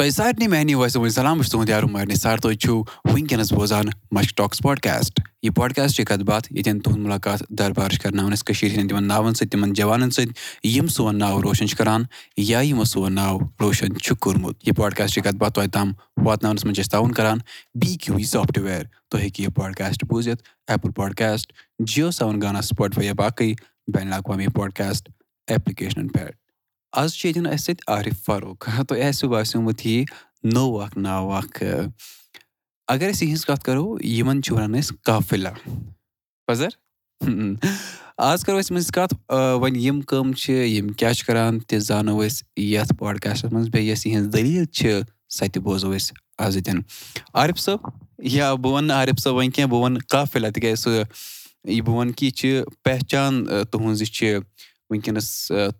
تۄہہِ سارنٕے میانہِ وۄنۍ سلام بہٕ چھُس تُہُنٛد یارو مارنہِ سر تُہۍ چھِو وٕنکیٚنس بوزان مش ٹاکٕس پاڈکاسٹ یہِ پاڈکاسٹ چھِ کتھ باتھ ییٚتٮ۪ن تُہُنٛد مُلاقات دربار چھِ کرناوان أسۍ کٔشیٖر ہِنٛدٮ۪ن تِمن ناوَن سۭتۍ تِمن جوانن سۭتۍ یِم سون ناو روشن چھِ کران یا یِمو سون ناو روشن چھُ کوٚرمُت یہِ پاڈکاسٹ چھِ کتھ باتھ توتہِ تام واتناونس منٛز چھِ أسۍ تعاوُن کران بی کیوٗ یی سافٹویر تُہۍ ہیٚکِو یہِ پاڈکاسٹ بوٗزِتھ ایپٕل پاڈکاسٹ جیو سیوَن گانا سُپاٹفاے یا باقٕے بین الاقوامی پاڈکاسٹ ایپلِکیشنن پٮ۪ٹھ آز چھُ ییٚتٮ۪ن اَسہِ سۭتۍ عارِف فاروق. تۄہہِ آسِوٕ باسیومُت یہِ نوٚو اکھ ناو اکھ اگر أسۍ یِہنٛز کتھ کرو یِمن چھِ ونان أسۍ کافِلا پزر آز کرو أسۍ یِمن کتھ وۄنۍ یِم کٕم چھِ یِم کیاہ چھِ کران تہِ زانو أسۍ یتھ پاڈکاسٹس منٛز بیٚیہِ یۄس یِہنٛز دٔلیٖل چھِ سۄ تہِ بوزو أسۍ آز ییٚتٮ۪ن عارِف صٲب یا بہٕ ونہٕ نہٕ عارِف صٲب وۄنۍ کینٛہہ بہٕ وَنہٕ کافِلا تِکیازِ سُہ یہِ بہٕ وَنہٕ کہِ یہِ چھِ پہچان تُہنٛز یہِ چھِ وٕنکیٚنس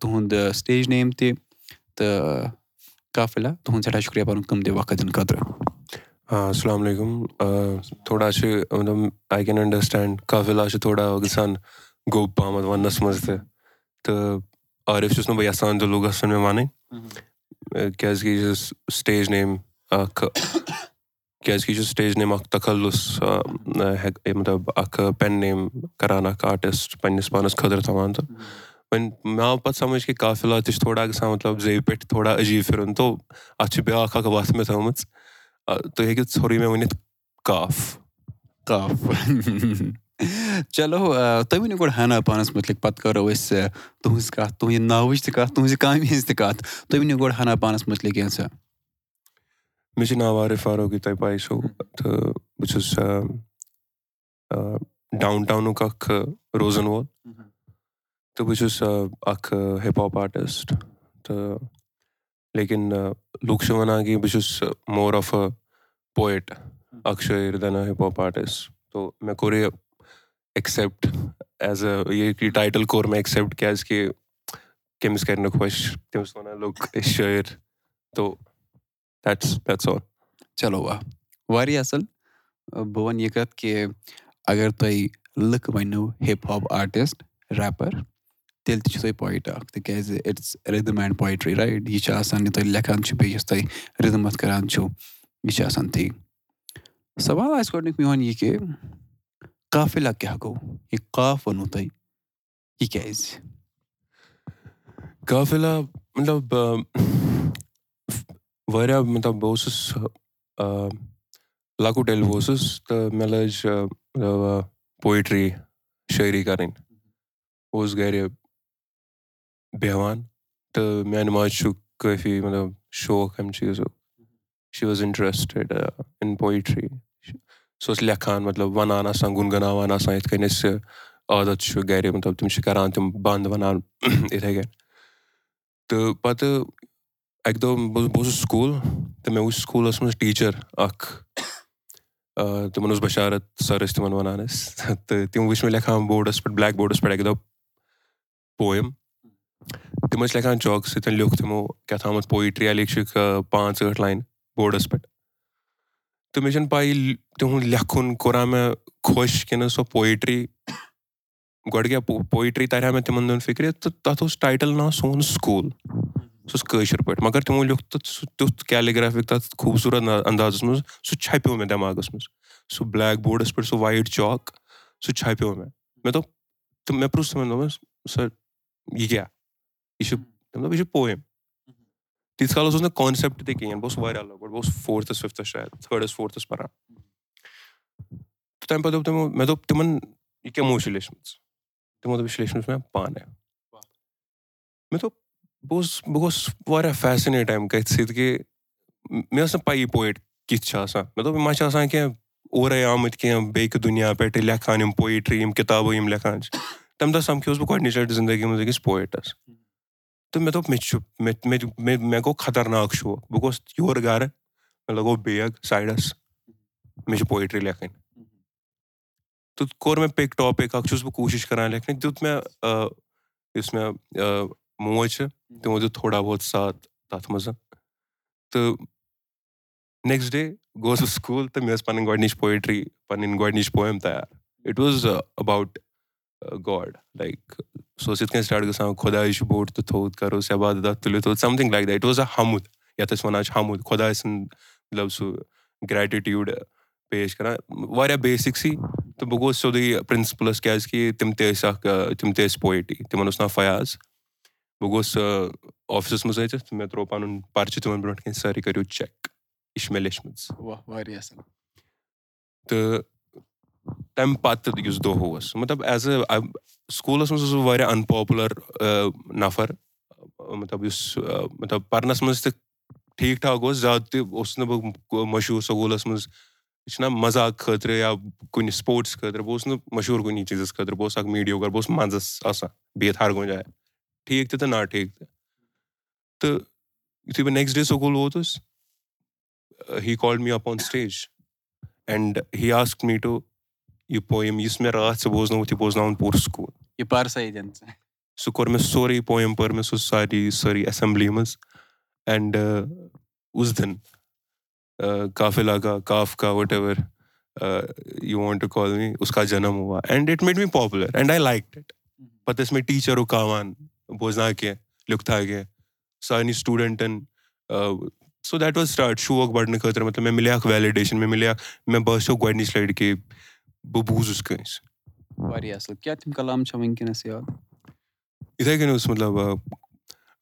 تُہُنٛد سِٹیج نیم تہِ تہٕ کافِلا تُہُنٛد سٮ۪ٹھاہ شُکریہ پَنُن کَم تہِ وقت دِنہٕ خٲطرٕ۔ السلام علیکُم۔ تھوڑا چھِ مطلب آی کین اَنڈرسٹینٛڈ کافِلا چھِ تھوڑا گژھان گوٚب پَہمَتھ وَننَس منٛز تہِ تہٕ عارِف چھُس نہٕ بہٕ یَژھان تیوٗتاہ گژھُن مےٚ وَنٕنۍ۔ کیازِ کہِ یہِ چھُ سِٹیج نیم اکھ کیازِ کہِ یہِ چھُ سِٹیج نیم اکھ تخلُس مطلب اکھ پین نیم کران اکھ آرٹِسٹ پَنٕنِس پانَس خٲطرٕ تھاوان تہٕ وۄنۍ مےٚ آو پَتہٕ سَمجھ کہِ کافِلا تہِ چھُ تھوڑا گژھان مطلب زیٚوِ پٮ۪ٹھ تھوڑا عجیٖب پھِرُن تو اَتھ چھِ بیاکھ اکھ وَتھ مےٚ تھٲومٕژ تُہۍ ہیٚکِو ژھوٚرُے مےٚ ؤنِتھ کاف کاف چلو تُہۍ ؤنِو گۄڈٕ ہنا پانَس مُتعلِق پَتہٕ کَرو أسۍ تُہٕنٛز کَتھ تُہٕنٛدِ ناوٕچ تہِ کَتھ تُہٕنٛزِ کامہِ ہِنٛز تہِ کَتھ تُہۍ ؤنِو گۄڈٕ ہنا پانَس مُتعلِق کینٛژھا مےٚ چھُ ناو عارِف فاروق یہِ تۄہہِ پاے چھو تہٕ بہٕ چھُس ڈاوُن ٹاونُک اکھ روزَن وول تہٕ بہٕ چھُس اکھ ہِپ ہاپ آرٹِسٹ تہٕ لیکِن لُکھ چھِ وَنان کہِ بہٕ چھُس مور آف اَ پویٹ اکھ شٲعر دٮ۪ن اَ ہِپ ہاپ آرٹِسٹ تو مےٚ کوٚر یہِ ایٚکسیٚپٹ ایز اےٚ یہِ ٹایٹٕل کوٚر مےٚ ایٚکسیٚپٹ کیازِ کہِ کٔمِس کَرِ نہٕ خۄش تٔمِس وَنان لُکھ أسۍ شٲعر تو چلو واہ واریاہ اَصٕل بہٕ وَنہٕ یہِ کَتھ کہِ اَگر تۄہہِ لُکھ وَنو ہِپ ہاپ آرٹِسٹ ریپَر تیٚلہِ تہِ چھُو تۄہہِ پویِٹ اکھ تِکیازِ it's rhythm and poetry right یہِ چھِ آسان یہِ تُہۍ لیکھان چھِو بیٚیہِ یُس تۄہہِ رِدٕم اَتھ کران چھِو یہِ چھِ آسان تی۔ سوال آسہِ گۄڈٕنیُک میون یہِ کہِ کافِلا کیاہ گوٚو؟ یہِ کاف ووٚنوُ تۄہہِ یہِ کیازِ؟ کافِلا مطلب واریاہ مطلب بہٕ اوسُس لۄکُٹ ییٚلہِ بہٕ اوسُس تہٕ مےٚ لٲج پویٹری شٲعری کَرٕنۍ۔ بہٕ اوسُس گرِ بیٚہوان تہٕ میانہِ ماجہِ چھُ کٲفی مطلب شوق اَمہِ چیٖزُک۔ She was interested in poetry سُہ ٲس لیکھان مطلب وَنان آسان گُنگناوان آسان یِتھ کٔنۍ اَسہِ عادت چھُ گرِ مطلب تِم چھِ کران تِم بنٛد وَنان یِتھٕے کٔنۍ۔ تہٕ پَتہٕ اَکہِ دۄہ بہٕ اوسُس سکوٗل تہٕ مےٚ وٕچھ سکوٗلَس منٛز ٹیٖچَر اَکھ تِمَن اوس بَشارت سَر ٲسۍ تِمَن وَنان أسۍ۔ تہٕ تِم وٕچھ مےٚ لیکھان بوڈَس پٮ۪ٹھ بٕلیک بوڈَس پٮ۪ٹھ اَکہِ دۄہ پویِم تِم ٲسۍ لیکھان چاکہٕ سۭتۍ لیوٚکھ تِمو کیٛاہ تھامَتھ پویٹرٛی لیکھِکھ پانٛژھ ٲٹھ لاینہٕ بوڈَس پٮ۪ٹھ۔ تہٕ مےٚ چھَنہٕ پَیی تِہُنٛد لیکھُن کوٚرا مےٚ خۄش کِنہٕ سۄ پویٹرٛی گۄڈٕ کیٛاہ پویٹرٛی تَرِ ہا مےٚ تِمَن دۄہَن فِکرِ تہٕ تَتھ اوس ٹایٹٕل ناو سون سکوٗل سُہ اوس کٲشِر پٲٹھۍ۔ مگر تِمو لیوٚکھ تَتھ سُہ تیُتھ کیلِگرٛافِک تَتھ خوٗبصوٗرت اَندازَس منٛز سُہ چھَپیو مےٚ دٮ۪ماغَس منٛز۔ سُہ بٕلیک بوڈَس پٮ۪ٹھ سُہ وایِٹ چاک سُہ چھَپیو مےٚ۔ مےٚ دوٚپ تہٕ مےٚ پرُٛژھ تِمَن دوٚپمَس سَر یہِ کیٛاہ یہِ چھُ تٔمۍ دوٚپ یہِ چھُ پویِم تیٖتِس کالَس اوس نہٕ کانسیپٹ تہِ کِہیٖنۍ بہٕ اوسُس واریاہ لۄکُٹ بہٕ اوسُس فورتھَس فِفتھَس شاید تھٲڈَس فورتھَس پَران تہٕ تَمہِ پَتہٕ دوٚپ تِمو مےٚ دوٚپ تِمَن یہِ کَمو چھِ لیچھمٕژ تِمو دوٚپ یہِ چھِ لیچھمٕژ مےٚ پانَے مےٚ دوٚپ بہٕ اوسُس بہٕ گوٚوُس واریاہ فیسِنیٹ اَمہِ کَتھِ سۭتۍ کہِ مےٚ ٲس نہٕ پَیی پویِٹ کِتھ چھِ آسان مےٚ دوٚپ یِم ما چھِ آسان کینٛہہ اورَے آمٕتۍ کینٛہہ بیٚکہِ دُنیا پٮ۪ٹھٕ لیکھان یِم پویٹرٛی یِم کِتابہٕ یِم لیکھان چھِ تَمہِ دۄہ سَمکھیوُس بہٕ گۄڈنِچ لَٹہِ زندگی منٛز أکِس پویٹَس تہٕ مےٚ دوٚپ مےٚ چھُ مےٚ گوٚو خطرناک شوق بہٕ گوٚوُس یورٕ گَرٕ مےٚ لَگوو بیگ سایڈَس مےٚ چھِ پویٹرٛی لیکھٕنۍ تہٕ کوٚر مےٚ پِک ٹاپِک اَکھ چھُس بہٕ کوٗشِش کَران لیکھنٕچ دیُت مےٚ یُس مےٚ موج چھِ تِمو دیُت تھوڑا بہت ساتھ تَتھ منٛز تہٕ نیکٕسٹ ڈے گوٚوُس بہٕ سکوٗل تہٕ مےٚ ٲس پَنٕنۍ گۄڈنِچ پویٹرٛی پَنٕنۍ گۄڈنِچ پویم تیار it was about God like سُہ اوس یِتھ کٔنۍ سٹاٹ گژھان خۄداے چھُ بوٚڑ تہٕ تھوٚد کَروس عبادت تُلِو تھوٚد something like that it was a حمُد یَتھ أسۍ وَنان چھِ حمُد خۄداے سُنٛد مطلب سُہ گریٹِٹیوٗڈ پیش کران واریاہ بیسِکسٕے تہٕ بہٕ گوٚوُس سیوٚدُے پرنسپٕلَس کیازِ کہِ تِم تہِ ٲسۍ اکھ تِم تہِ ٲسۍ پویٹٕے تِمن اوس ناو فیاض بہٕ گوٚوُس آفسَس منٛز أژِتھ تہٕ مےٚ تروو پَنُن پَرچہِ تِمن برونٛٹھ کَنۍ سٲری کٔرِو چیک یہِ چھِ مےٚ لیچھمٕژ تہٕ تَمہِ پَتہٕ یُس دۄہ اوس۔ مطلب ایز اے سکوٗلَس منٛز اوسُس بہٕ واریاہ اَنپاپُلر نَفر۔ مطلب یُس مطلب پَرنَس منٛز تہِ ٹھیٖک ٹھاک اوس زیادٕ تہِ اوسُس نہٕ بہٕ مشہوٗر سکوٗلَس منٛز۔ یہِ چھُنہ مَزاق خٲطرٕ یا کُنہِ سپوٹٕس خٲطرٕ بہٕ اوسُس نہٕ مشہوٗر کُنہِ چیٖزَس خٲطرٕ بہٕ اوسُس اکھ میٖڈیوکَر بہٕ اوسُس منٛزَس آسان بِہِتھ ہر کُنہِ جایہِ۔ ٹھیٖک تہِ تہٕ نا ٹھیٖک تہِ۔ تہٕ یِتھُے بہٕ نیکٕسٹ ڈے سکوٗل ووتُس he called me up on stage and he ask me to یہِ پویم یُس مےٚ راتھ ژٕ بوزنووُتھ یہِ بوزناوُن پوٗرٕ سکوٗل سُہ کوٚر مےٚ سورُے پویم پٔر مےٚ سُہ ساری سٲری ایسمبلی منٛز اینڈ کاف کا whatever you want call me اُس کا جنم ہوا and it made me popular and I like it پَتہٕ ٲسۍ مےٚ ٹیٖچَر رُکاوان بوزناو کینٛہہ لیُکھتا کینٛہہ سارنٕے سٹوٗڈَنٹَن سو دیٹ واز سٹاٹ شوق بَڑنہٕ خٲطرٕ مطلب مےٚ مِلے اکھ ویلِڈیشَن مےٚ مِلے اکھ مےٚ باسیٚو گۄڈنِچ لَٹہِ کہِ بہٕ بوٗزُس کٲنٛسہِ یِتھَے کٔنۍ اوس مطلب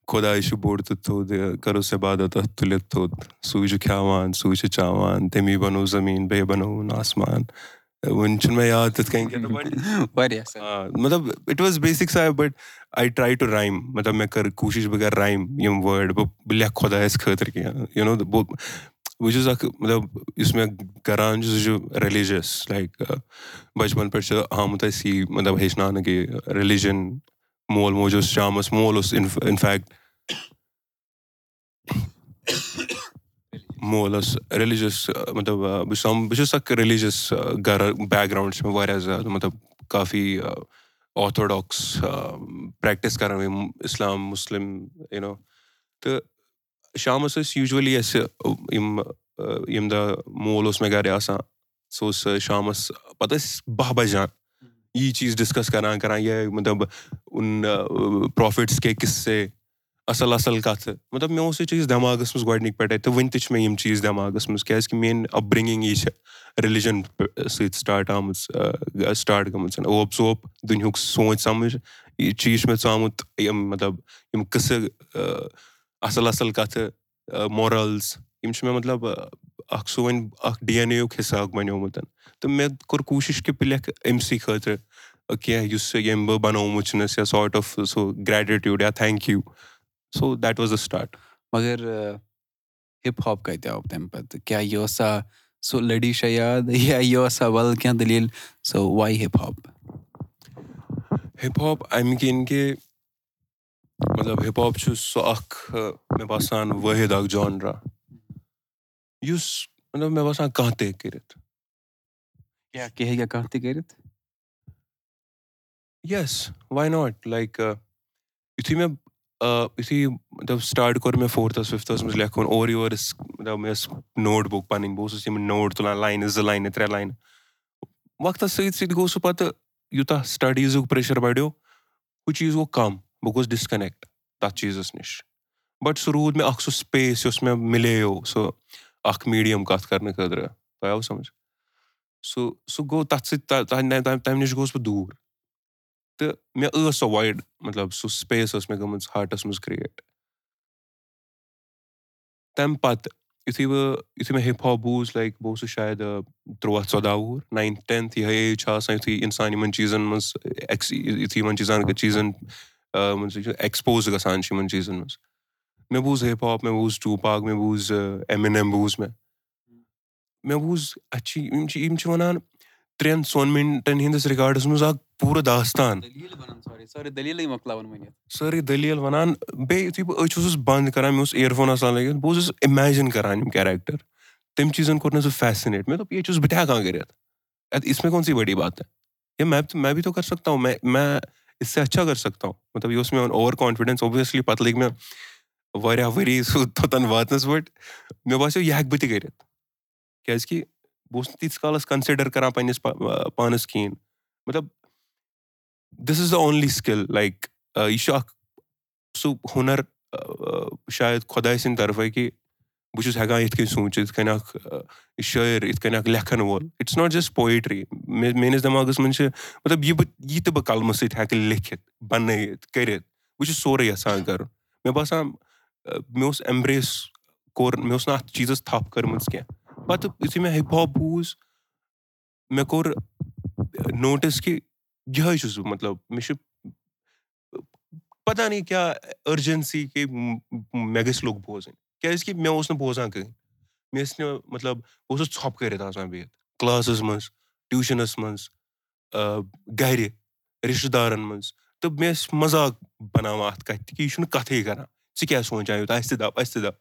خۄداے چھُ بوٚڑ تہٕ تھوٚد کَرو سا عبادت تَتھ تُلِتھ تھوٚد سُے چھُ کھٮ۪وان سُے چھُ چاوان تٔمی بَنوو زٔمیٖن بیٚیہِ بَنووُن آسمان وٕنہِ چھُنہٕ مےٚ یاد تِتھ کٔنۍ کینٛہہ مطلب اِٹ واز بیسِک سا but I try to rhyme مطلب مےٚ کٔر کوٗشِش بہٕ کَرٕ رایِم یِم وٲڈ بہٕ بہٕ لیکھٕ خۄدایَس خٲطرٕ کینٛہہ یوٗ نو بہٕ چھُس اکھ مطلب یُس مےٚ گران چھُ سُہ چھُ ریٚلِجَس لایک بَچپَن پٮ۪ٹھ چھُ آمُت اَسہِ یی مطلب ہیٚچھناونہٕ کہِ ریٚلِجَن مول موج اوس شامَس مول اوس اِنفیکٹ مول اوس ریٚلِجَس مطلب بہٕ چھُس بہٕ چھُس اکھ ریٚلِجَس گرٕ بیک گراوُنٛڈ چھُ مےٚ واریاہ زیادٕ مطلب کافی آرتھوڈاکٕس پرٛٮ۪کٹِس کَران یِم اِسلام مُسلِم تہٕ شامَس ٲسۍ یوٗجؤلی اَسہِ یِم ییٚمہِ دۄہ مول اوس مےٚ گرِ آسان سُہ اوس شامَس پَتہٕ ٲسۍ باہ بَجان یی چیٖز ڈِسکَس کَران کَران یہِ مطلب پرٛافِٹٕس کے قِصے اَصٕل اَصٕل کَتھٕ مطلب مےٚ اوس یہِ چیٖز دٮ۪ماغَس منٛز گۄڈنِکۍ پٮ۪ٹھَے تہٕ وٕنہِ تہِ چھِ مےٚ یِم چیٖز دٮ۪ماغَس منٛز کیٛازِکہِ میٛٲنۍ اَپبرٛنٛگِنٛگ یہِ چھِ ریٚلِجَن سۭتۍ سٹاٹ آمٕژ سٹاٹ گٔمٕژ اوپ ژوٚپ دُنیُہُک سونٛچ سَمٕجھ یہِ چیٖز چھُ مےٚ ژامُت یِم مطلب یِم قٕصہٕ اَصٕل اَصٕل کَتھٕ مورَلٕز یِم چھِ مےٚ مطلب اَکھ سُہ وۄنۍ اَکھ ڈی اٮ۪ن اے یُک حِصہٕ اَکھ بَنیومُت۔ تہٕ مےٚ کوٚر کوٗشِش کہِ بہٕ لیکھٕ أمۍ خٲطرٕ کینٛہہ یُس ییٚمۍ بہٕ بَنومُت چھُنَس یا ساٹ آف سُہ گریٹِٹیوٗڈ یا thank you so that was the start مگر ہِپ ہاپ کَتہِ آو تَمہِ پَتہٕ؟ کیٛاہ یہِ اوسا سُہ لٔڈی شاہ یاد یا یہِ اوسا وَل کینٛہہ دٔلیٖل؟ So why hip hop hip hop اَمہِ کِنۍ کہِ مطلب ہِپ ہاپ چھُ سُہ اکھ مےٚ باسان وٲحِد اکھ جانرا یُس مطلب مےٚ باسان کانٛہہ تہِ ہیٚکہِ کٔرِتھ یَس واے ناٹ لایک یِتھُے مےٚ یِتھُے مطلب سٹاٹ کوٚر مےٚ فورتھَس فِفتھَس منٛز لیکھُن اورٕ یورٕ ٲسۍ مطلب مےٚ ٲس نوٹ بُک پَنٕنۍ بہٕ اوسُس یِم نوٹ تُلان لاینہٕ زٕ لاینہٕ ترٛےٚ لاینہٕ وقتَس سۭتۍ سۭتۍ گوٚو سُہ پَتہٕ یوٗتاہ سٹڈیٖزُک پریشَر بَڑیو ہُہ چیٖز گوٚو کَم بہٕ گوٚوُس ڈِسکَنیکٹ تَتھ چیٖزَس نِش بَٹ سُہ روٗد مےٚ اکھ سُہ سپیس یۄس مےٚ مِلیو سُہ اکھ میٖڈیَم کَتھ کَرنہٕ خٲطرٕ تۄہہِ آو سَمٕجھ سُہ سُہ گوٚو تَتھ سۭتۍ تَمہِ نِش گوٚوُس بہٕ دوٗر تہٕ مےٚ ٲس سۄ وایِڈ مطلب سُہ سپیس ٲس مےٚ گٔمٕژ ہاٹَس منٛز کِرٛییٹ تَمہِ پَتہٕ یُتھُے بہٕ یُتھُے مےٚ ہِپ ہاپ بوٗز لایِک بہٕ اوسُس شاید تُرٛواہ ژۄداہ وُہُر ناینتھ ٹٮ۪نتھ یِہوٚے ایج چھِ آسان یُتھُے اِنسان یِمَن چیٖزَن منٛز ایٚکٕس یُتھُے یِمَن چیٖزَن چیٖزَن ایٚکٕسپوز گژھان چھِ یِمَن چیٖزَن منٛز مےٚ بوٗز ہِپ ہاپ مےٚ بوٗز ٹوٗپاک مےٚ بوٗز اٮ۪م اٮ۪ن اٮ۪م بوٗز مےٚ مےٚ بوٗز اَتہِ چھِ یِم چھِ یِم چھِ وَنان ترٛٮ۪ن ژۄن مِنٹَن ہِنٛدِس رِکاڈَس منٛز اکھ پوٗرٕ داستان سٲرٕے دٔلیٖل وَنان بیٚیہِ یُتھُے بہٕ أچھ اوسُس بنٛد کَران مےٚ اوس اِیرفون آسان لٲگِتھ بہٕ اوسُس اِمیجِن کَران یِم کیریکٹَر تٔمۍ چیٖزَن کوٚر نہٕ سُہ فیسِنیٹ مےٚ دوٚپ یہِ چھُس بہٕ تہِ ہٮ۪کان کٔرِتھ اِس میں کون سی بٔڈی بات ہے میں میں بھی تو کَر سکتا ہوں میں اچھا کر سکتا ہوں مطلب یہِ اوس میون اوٚوَر کانفِڈٮ۪نٕس اوبویسلی پَتہٕ لٔگۍ مےٚ واریاہ ؤری توٚتَن واتنَس پٮ۪ٹھ مےٚ باسیٚو یہِ ہٮ۪کہٕ بہٕ تہِ کٔرِتھ کیٛازِکہِ بہٕ اوسُس نہٕ تیٖتِس کالَس کَنسِڈَر کَران پنٛنِس پانَس کِہیٖنۍ مطلب this is the only skill like یہِ چھُ اکھ سُہ ہُنَر شاید خۄداے سٕنٛدِ طرفہٕ کہِ بہٕ چھُس ہٮ۪کان یِتھ کٔنۍ سوٗنٛچِتھ یِتھ کٔنۍ اکھ شٲعر یِتھ کٔنۍ اکھ لیکھن وول اِٹٕس ناٹ جسٹ پویٹری میٲنِس دٮ۪ماغس منٛز چھِ مطلب یہِ بہٕ یہِ تہِ بہٕ قلمہٕ سۭتۍ ہٮ۪کہٕ لیکھِتھ بَنٲیِتھ کٔرِتھ بہٕ چھُس سورُے یَژھان کَرُن مےٚ باسان مےٚ اوس ایمبریس کوٚر مےٚ اوس نہٕ اَتھ چیٖزَس تھپھ کٔرمٕژ کیٚنٛہہ پَتہٕ یِتھُے مےٚ ہِپ ہاپ بوٗز مےٚ کوٚر نوٹِس کہِ یِہوے چھُس بہٕ مطلب مےٚ چھُ پَتہ نٕے کیاہ أرجنسی کہِ مےٚ گژھِ لُکھ بوزٕنۍ کیازِ کہِ مےٚ اوس نہٕ بوزان کٕہٕنۍ مےٚ ٲسۍ نہٕ مطلب بہٕ اوسُس ژھۄپہٕ کٔرِتھ آسان بِہِتھ کٕلاسَس منٛز ٹیوٗشنَس منٛز گرِ رِشتہٕ دارَن منٛز تہٕ مےٚ ٲسۍ مَزاق بَناوان اَتھ کَتھِ کہِ یہِ چھُنہٕ کَتھٕے کَران ژٕ کیٛاہ سونٛچان یوٗتاہ اَسہِ تہِ دَپ اَسہِ تہِ دَپ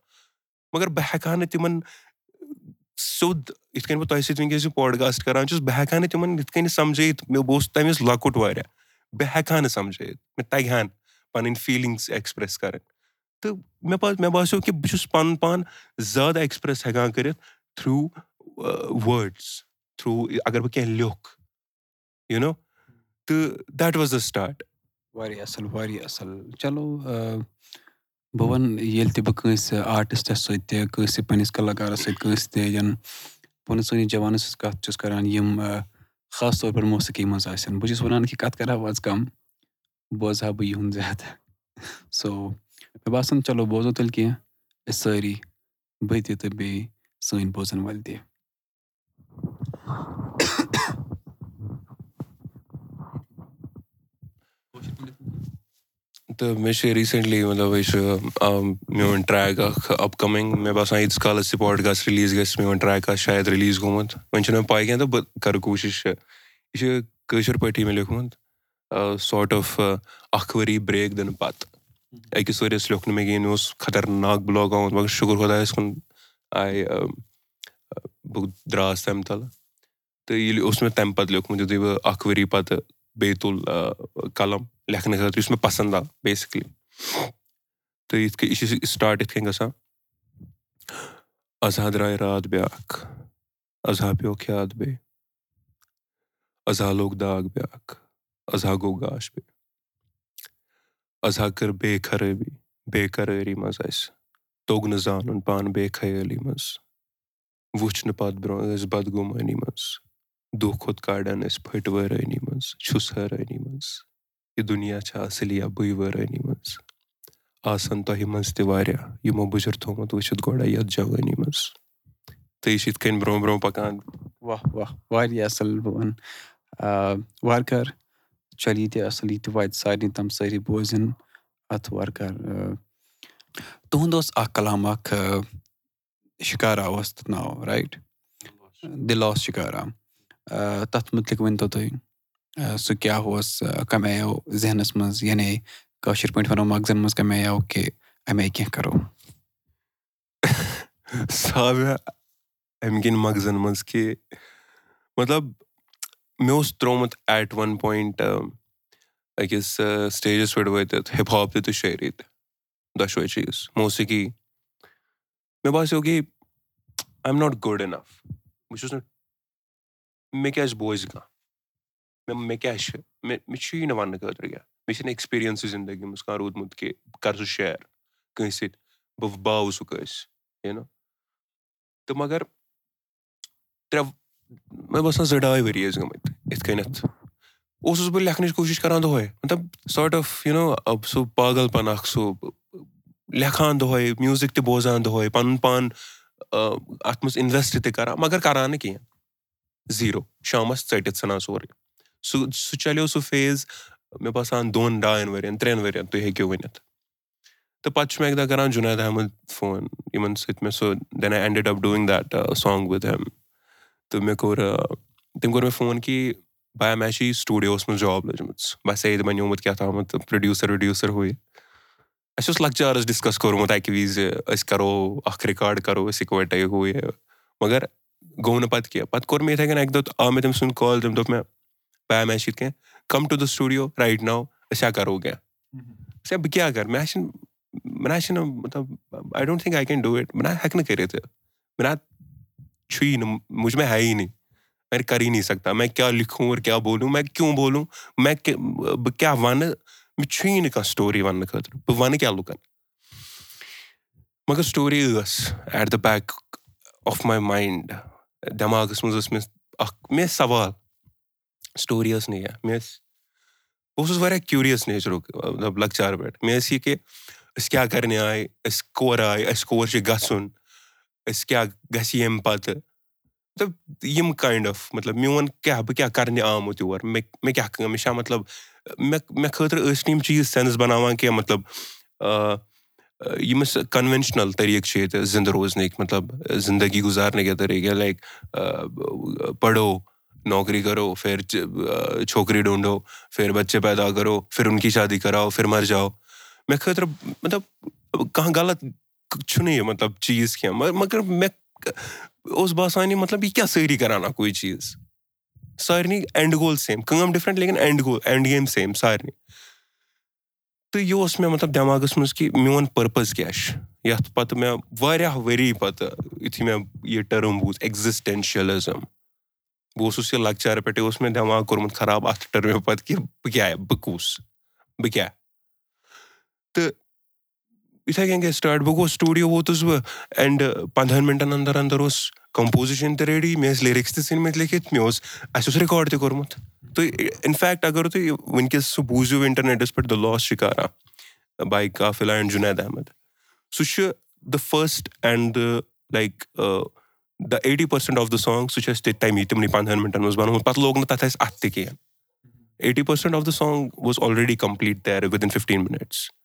مگر بہٕ ہٮ۪کہٕ ہا نہٕ تِمَن سیوٚد یِتھ کٔنۍ بہٕ تۄہہِ سۭتۍ وٕنکیٚس یہِ پاڈکاسٹ کَران چھُس بہٕ ہٮ۪کہٕ ہا نہٕ تِمَن یِتھ کٔنۍ سَمجھٲیِتھ مےٚ بہٕ اوسُس تَمہِ وِزِ لۄکُٹ واریاہ بہٕ ہٮ۪کہٕ ہا نہٕ سَمجھٲیِتھ مےٚ تَگہِ ہا نہٕ پَنٕنۍ فیٖلِنٛگٕس ایٚکٕسپرٛیس کَرٕنۍ تہٕ مےٚ پَزِ مےٚ باسیٚو کہِ بہٕ چھُس پَنُن پان کٔرِتھ تھرٛوٗ وٲڈٕس تھرٛوٗ اَگر بہٕ کیٚنٛہہ لیوٚکھ یوٗ نو تہٕ دیٹ واز دَ سٹاٹ واریاہ اَصٕل واریاہ اَصٕل۔ چلو بہٕ وَنہٕ ییٚلہِ تہِ بہٕ کٲنٛسہِ آرٹِسٹَس سۭتۍ تہِ کٲنٛسہِ پنٕنِس کَلاکارَس سۭتۍ کٲنٛسہِ تہِ یَن پَنُن سٲنِس جوانَس سٕنٛز کَتھ چھُس کَران یِم خاص طور پَر موسیٖقی منٛز آسن بہٕ چھُس وَنان کہِ کَتھ کَرٕ ہا آز کَم بوزٕ ہا بہٕ یِہُنٛد زیادٕ۔ سو مےٚ باسان چلو بوزو تیٚلہِ کینٛہہ سٲری بہٕ تہِ تہٕ بیٚیہِ سٲنۍ بوزَن وٲلۍ تہِ۔ تہٕ مےٚ چھِ ریٖسنٛٹلی مطلب یہِ چھُ میون ٹرٛیک اَکھ اَپکَمِنٛگ مےٚ باسان ییٖتِس کالَس یہِ پاڈکاسٹ رِلیٖز گژھِ میون ٹرٛیک آسہِ شاید رِلیٖز گوٚمُت۔ وۄنۍ چھُنہٕ مےٚ پَے کینٛہہ تہٕ بہٕ کَرٕ کوٗشِش یہِ۔ چھُ کٲشِر پٲٹھی مےٚ لیوٗکھمُت ساٹ آف اَکھ ؤری برٛیک دِنہٕ پَتہٕ أکِس ؤرِیَس لیوٚکھ نہٕ مےٚ کِہیٖنۍ مےٚ اوس خطرناک بٕلاک آمُت مگر شُکُر خۄدایَس کُن آے بہٕ درٛاس تَمہِ تَلہٕ تہٕ ییٚلہِ اوس مےٚ تَمہِ پَتہٕ لیوٗکھمُت یُتھُے بہٕ اَکھ ؤری پَتہٕ بیٚیہِ تُل قلم لیکھنہٕ خٲطرٕ یُس مےٚ پَسنٛد آو بیسِکلی تہٕ یِتھ کٔنۍ یہِ چھِ سٹاٹ یِتھ کٔنۍ گژھان اَزا درٛاے راتھ بیٛاکھ اَزا پیوٚو کھیٛاد بیٚیہِ اَزا لوٚگ داگ بیٛاکھ اَزا گوٚو گاش بیٚیہِ اَزا کٔر بے خرٲبی بے قرٲری منٛز اَسہِ توٚگ نہٕ زانُن پانہٕ بے خیٲلی منٛز وٕچھ نہٕ پَتہٕ برونٛہہ ٲسۍ بدگُمٲنی منٛز دۄہ کھۄتہٕ کَڑان أسۍ پھٔٹۍ وٲرٲنی منٛز چھُس حٲرٲنی منٛز یہِ دُنیا چھا اَصٕل یا بٕے وٲرٲنی منٛز آسان تۄہہِ منٛز تہِ واریاہ یِمو بٕجِر تھوٚمُت وٕچھِتھ گۄڈَے یَتھ جوٲنی منٛز تہٕ یہِ چھِ یِتھ کٔنۍ برونٛہہ برونٛہہ پَکان واہ واہ واریاہ اَصٕل بہٕ وَنہٕ وارٕ کارٕ چَلہِ یہِ تہِ اَصٕل یہِ تہِ واتہِ سارنٕے تام سٲری بوزن اَتھ وارٕ کارٕ تُہُنٛد اوس اَکھ کَلام اَکھ شِکارا اوس تَتھ ناو رایٹ؟ دِل اوس شِکارا تَتھ مُتعلِق ؤنۍتو تُہۍ سُہ کیٛاہ اوس کَمہِ آیو ذہنَس منٛز؟ یعنی کٲشِر پٲٹھۍ وَنو مغزَن منٛز کَمہِ آو کہِ اَمہِ آیہِ کیٚنٛہہ کَرو؟ سُہ آو مےٚ اَمہِ کِنۍ مغزَن منٛز کہِ مطلب مےٚ اوس ترٛوومُت ایٹ وَن پویِنٛٹ أکِس سِٹیجَس پٮ۪ٹھ وٲتِتھ ہِپ ہاپ تہِ تہٕ شٲعری تہِ دۄشوَے چیٖز موسیٖقی۔ مےٚ باسیٚو کہِ I am not good enough بہٕ چھُس نہٕ مےٚ کیازِ بوزِ کانٛہہ؟ مےٚ کیاہ چھِ؟ مےٚ مےٚ چھُیی نہٕ وَننہٕ خٲطرٕ کیٚنٛہہ۔ مےٚ چھِنہٕ ایٚکٕسپیٖریَنسٕے زندگی منٛز کانٛہہ روٗدمُت کہِ بہٕ کَرٕ سُہ شِیر کٲنٛسہِ سۭتۍ بہٕ باوٕ سُہ کٲنٛسہِ یہِ نو تہٕ مگر ترٛےٚ مےٚ باسان زٕ ڈاے ؤری ٲسۍ گٔمٕتۍ یِتھ کٔنٮ۪تھ۔ اوسُس بہٕ لیکھنٕچ کوٗشِش کَران دۄہَے مطلب ساٹ آف یوٗ نو سُہ پاگل پَن اَکھ سُہ لیکھان دۄہَے میوٗزِک تہِ بوزان دۄہَے پَنُن پان اَتھ منٛز اِنویسٹ تہِ کَران مگر کَران نہٕ کِہیٖنۍ زیٖرو شامَس ژٔٹِتھ ژھٕنان سورُے۔ سُہ چَلیو سُہ فیز مےٚ باسان دۄن ڈاین ؤرِیَن ترٛٮ۪ن ؤرِیَن تُہۍ ہیٚکِو ؤنِتھ۔ تہٕ پَتہٕ چھُ مےٚ اَکہِ دۄہ کَران جُنید احمد فون یِمَن سۭتۍ up doing that song with him تہٕ مےٚ کوٚر تٔمۍ کوٚر مےٚ فون کہِ بیا مےٚ چھِ یہِ سٹوٗڈیوَس منٛز جاب لٔجمٕژ بَس سید بَنیومُت کیٛاہ تامَتھ پرٛوڈیوٗسَر وُڈیوٗسَر ہُہ یہِ اَسہِ اوس لۄکچارَس ڈِسکَس کوٚرمُت اَکہِ وِزِ أسۍ کَرو اَکھ رِکاڈ کَرو أسۍ اِکوَٹَے ہُہ یہِ مگر گوٚو نہٕ پَتہٕ کینٛہہ پَتہٕ کوٚر مےٚ یِتھَے کٔنۍ اَکہِ دۄہ آو مےٚ تٔمۍ سُنٛد کال تٔمۍ دوٚپ مےٚ بیا مےٚ چھِ یِتھ کٔنۍ کَم ٹُو دَ سٹوٗڈیو رایٹ ناو أسۍ ہا کَرو کینٛہہ ہا بہٕ کیٛاہ کَرٕ مےٚ چھِنہٕ مےٚ نہ چھِنہٕ مطلب I don't think I can do it بہٕ نہ ہٮ۪کہٕ نہٕ کٔرِتھ مےٚ نہٕ مےٚ کَر نی سَکتا مےٚ کیٛاہ لیکھوٗ اور کیٛاہ بولوٗ مےٚ کیوں بولوٗ بہٕ کیٛاہ وَنہٕ مےٚ چھُیی نہٕ کانٛہہ سٹوری وَننہٕ خٲطرٕ بہٕ وَنہٕ کیٛاہ لُکَن مگر سٹوری ٲس at the back of my mind دٮ۪ماغَس منٛز ٲس مےٚ اَکھ مےٚ ٲسۍ سوال سٹوری ٲس نہٕ کینٛہہ مےٚ ٲسۍ بہٕ اوسُس واریاہ کیوٗریَس نیچرُک لۄکچار پٮ۪ٹھ مےٚ ٲسۍ یہِ کہِ أسۍ کیٛاہ کَرنہِ گژھُن أسۍ کیٛاہ گژھِ ییٚمہِ پَتہٕ؟ مطلب یِم کاینڈ آف مطلب میون کیٛاہ بہٕ کیٛاہ کَرنہِ آمُت یور؟ مےٚ مےٚ کیٛاہ کٲم؟ مےٚ چھا مطلب مےٚ مےٚ خٲطرٕ ٲسۍ نہٕ یِم چیٖز سٮ۪نٕس بَناوان کینٛہہ مطلب یِم أسۍ کَنوٮ۪نشنَل طٔریٖقہٕ چھِ ییٚتہِ زِندٕ روزنٕکۍ مطلب زندگی گُزارنے کے طٔریٖقہٕ لایِک پَرو نوکری کَرو پھر چھوکری ڈونٛڈو پھر بَچے پیدا کَرو پھر اُن کی شادی کَراو پھر مَر جاو مےٚ خٲطرٕ مطلب کانٛہہ غلط چھُنہٕ یہِ مطلب چیٖز کینٛہہ مگر مےٚ اوس باسان یہِ مطلب یہِ کیٛاہ سٲری کَران اَکُے چیٖز؟ سارنٕے اٮ۪نٛڈ گول سیم کٲم ڈِفرَنٛٹ لیکِن end goal end game same سارنٕے تہٕ یہِ اوس مےٚ مطلب دٮ۪ماغَس منٛز کہِ میون پٔرپَز کیٛاہ چھُ؟ یَتھ پَتہٕ مےٚ واریاہ ؤری پَتہٕ یُتھُے مےٚ یہِ ٹٔرٕم بوٗز اٮ۪گزِسٹٮ۪نشَلِزٕم بہٕ اوسُس یہِ لۄکچار پٮ۪ٹھٕے اوس مےٚ دٮ۪ماغ کوٚرمُت خراب اَتھ ٹٔرمہِ پَتہٕ کہِ بہٕ کیٛاہ بہٕ کُس بہٕ کیٛاہ؟ تہٕ یِتھَے کٔنۍ گٔے سٹاٹ بہٕ گوٚوُس سٹوٗڈیو ووتُس بہٕ اینٛڈ پنٛدہَن مِنٹَن اَندَر اَندَر اوس کَمپوزِشَن تہِ ریڈی مےٚ ٲسۍ لِرِکٕس تہِ ژھٕنمٕتۍ لیکھِتھ مےٚ اوس اَسہِ اوس رِکاڈ تہِ کوٚرمُت تہٕ اِنفیکٹ اگر تُہۍ وٕنکٮ۪س سُہ بوٗزِو اِنٹَرنیٹَس پٮ۪ٹھ the last Shikara by Kafila and Junaid Ahmad سُہ چھُ the first and the like the eighty percent of the song سُہ چھُ اَسہِ تہِ تَمی تِمنٕے پنٛدہَن مِنٹَن منٛز بَنومُت پَتہٕ لوگ نہٕ تَتھ اَسہِ اَتھٕ تہِ کینٛہہ eighty percent of the song was already complete there within fifteen minutes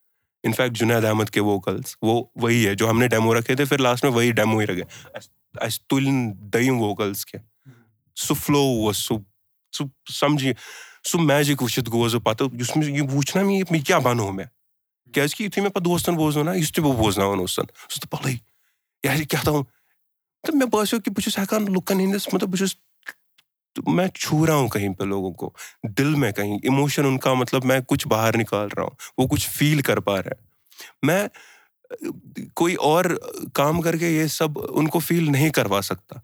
in fact Junaid Ahmad K vocals وہ وہی ہے جو ہم نے ڈٮ۪مو رَکھے تھے پھر لاسٹ میں وہی ڈٮ۪موے رَکھے اَسہِ تُلۍ نہٕ دٔیِم ووکَلٕز کینٛہہ سُہ فٕلو اوس سُہ سُہ سَمجھی سُہ میجِک وٕچھِتھ گوس بہٕ پَتہٕ یُس مےٚ یہِ وٕچھ نا مےٚ کیٛاہ بَنوو مےٚ کیٛازِکہِ یُتھُے مےٚ پَتہٕ دوستَن بوزنو نا یُس تہِ بہٕ بوزناوان اوسَن سُہ اوس پَلٕے یہِ یہِ کیٛاہ تام تہٕ مےٚ باسیٚو کہِ بہٕ چھُس ہٮ۪کان لُکَن ہِنٛدِس مطلب بہٕ چھُس مےٚ چھوٗ رہا ہوں کہیں پہ لوگوں کو دِل میں کہیں اِموشَن اُن کا مطلب میں کُچھ باہر نِکال رہا ہوں وہ کُچھ فیٖل کر پا کوئی اور کام کر سب اُن کو فیٖل نہیں کروا سکتا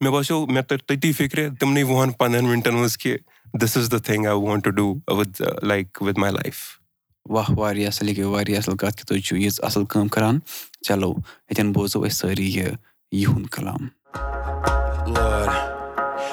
مےٚ باسیٚو مےٚ تٔر تٔتی فِکرِ تِمنٕے وُہَن پنٛدہَن مِنٹَن منٛز کہِ this is the thing I want to do with like with my life واہ واریاہ اَصٕل یہِ گٔے واریاہ اَصٕل کَتھ کہِ تُہۍ چھِو ییٖژ اَصٕل کٲم کَران چلو ییٚتٮ۪ن بوزو أسۍ سٲری یہِ یِہُنٛد کَلام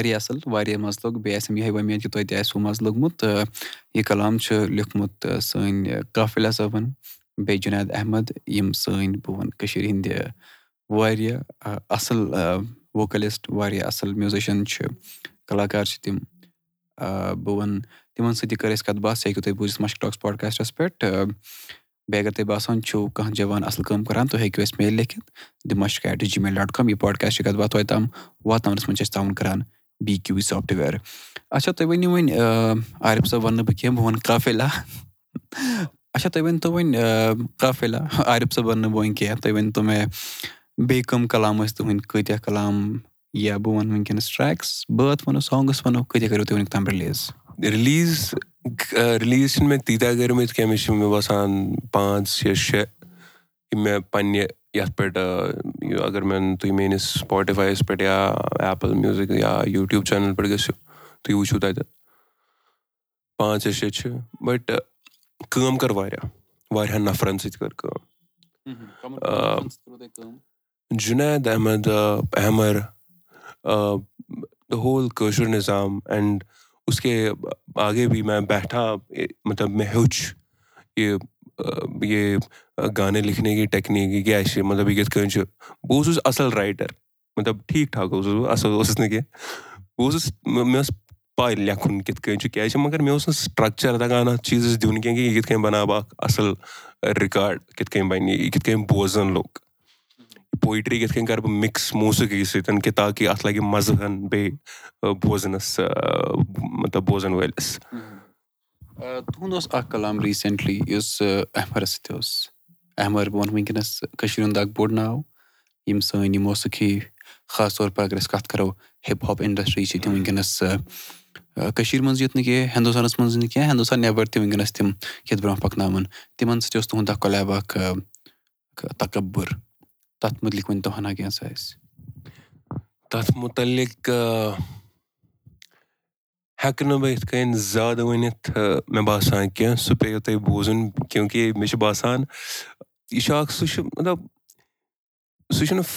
واریاہ اَصٕل واریاہ مَزٕ لوٚگ بیٚیہِ آسٮ۪م یِہوٚے وۄمید کہِ تۄہہِ تہِ آسوٕ مَزٕ لوٚگمُت یہِ کَلام چھُ لیوٗکھمُت سٲنۍ کافِلا صٲبَن بیٚیہِ جُنید احمد یِم سٲنۍ بہٕ وَنہٕ کٔشیٖرِ ہِنٛدِ واریاہ اَصٕل ووکَلِسٹ واریاہ اَصٕل میوٗزِشَن چھِ کَلاکار چھِ تِم بہٕ وَنہٕ تِمَن سۭتۍ تہِ کٔر اَسہِ کَتھ باتھ سُہ ہیٚکِو تُہۍ بوٗزِتھ مَشک ٹاکٕس پاڈکاسٹَس پٮ۪ٹھ بیٚیہِ اگر تۄہہِ باسان چھُو کانٛہہ جوان اَصٕل کٲم کَران تُہۍ ہیٚکِو اَسہِ میل لیکھِتھ دِ مَشک at G mail dot com یہِ پاڈکاسٹٕچ کَتھ باتھ توتہِ تام واتناونَس منٛز چھِ أسۍ تعاوُن کَران بی کیوٗ وی سافٹوِیَر اچھا تُہۍ ؤنِو وۄنۍ عارِف صٲب وَنہٕ نہٕ بہٕ کینٛہہ بہٕ وَنہٕ کافِلا اچھا تُہۍ ؤنۍتو وۄنۍ کافِلا عارِف صٲب وَنہٕ نہٕ بہٕ وۄنۍ کینٛہہ تُہۍ ؤنۍتو مےٚ بیٚیہِ کٕم کَلام ٲسۍ تُہٕنٛدۍ کۭتیاہ کَلام یا بہٕ وَنہٕ وٕنکیٚنَس ٹرٛیکٕس بٲتھ وَنو سانٛگٕس وَنو کۭتیاہ کٔرِو تُہۍ رِلیٖز رِلیٖز رِلیٖز چھِنہٕ مےٚ تیٖتیٛاہ کٔرمٕتۍ کینٛہہ مےٚ چھِ مےٚ باسان پانٛژھ یا شےٚ یِم مےٚ پنٛنہِ یَتھ پٮ۪ٹھ اگر مےٚ تُہۍ میٲنِس سُپاٹِفایَس پٮ۪ٹھ یا ایپٕل میوٗزِک یا یوٗٹیوٗب چَنَل پٮ۪ٹھ گٔژھِو تُہۍ وٕچھِو تَتہِ پانٛژھ یا شےٚ چھِ بَٹ کٲم کٔر واریاہ واریاہَن نَفرَن سۭتۍ کٔر کٲم جُنید احمد احمر دَ ہول کٲشُر نِظام اینٛڈ اُس کے آگے بھی میں بیٹھا مطلب مےٚ ہیوٚچھ یہِ یہِ گانے لیکھنے کی ٹٮ۪کنیٖک یہِ کیٛاہ چھِ مطلب یہِ کِتھ کٔنۍ چھُ بہٕ اوسُس اَصٕل رایٹَر مطلب ٹھیٖک ٹھاک اوسُس بہٕ اَصٕل اوسُس نہٕ کینٛہہ بہٕ اوسُس مےٚ ٲس پاے لیکھُن کِتھ کٔنۍ چھُ کیازِ مَگر مےٚ اوس نہٕ سٹرکچر تَگان اَتھ چیٖزَس دیُن کیٚنٛہہ کہِ یہِ کِتھ کٔنۍ بَناو بہٕ اکھ اَصٕل رِکاڈ کِتھ کٔنۍ بَنہِ یہِ کِتھ کٔنۍ بوزن لُکھ پویٹری کِتھ کٔنۍ کرٕ بہٕ مِکٕس موسیٖقی سۭتۍ کہِ تاکہِ اَتھ لگہِ مَزٕ ہن بیٚیہِ بوزنَس مطلب بوزن وٲلِس تُہُنٛد اوس اکھ کلام ریٖسنٹلی یُس احمرس سۭتۍ اوس احمر بہٕ وَنہٕ وٕنکیٚنس کٔشیٖر ہُنٛد اکھ بوٚڑ ناو یِم سٲنۍ یہِ موسیٖقی خاص طور پر اگر أسۍ کَتھ کَرو ہِپ ہاپ اِنڈسٹری چھِ تِم وٕنکیٚنس کٔشیٖر منٛز یوت نہٕ کینٛہہ ہِندوستانَس منٛز نہٕ کینٛہہ ہِندوستان نٮ۪بر تہِ وٕنکیٚنس تِم یَتھ برونٛہہ پَکناوان تِمن سۭتۍ اوس تُہُنٛد اکھ کۄلیب اکھ تکبُر تَتھ مُتعلِق ؤنۍ تو ہنا کینٛژھا اَسہِ تَتھ مُتعلِق ہٮ۪کہٕ نہٕ بہٕ یِتھ کٔنۍ زیادٕ ؤنِتھ مےٚ باسان کینٛہہ سُہ پیٚیو تۄہہِ بوزُن کیوں کہِ مےٚ چھُ باسان یہِ چھُ اکھ سُہ چھُ مطلب سُہ چھُنہٕ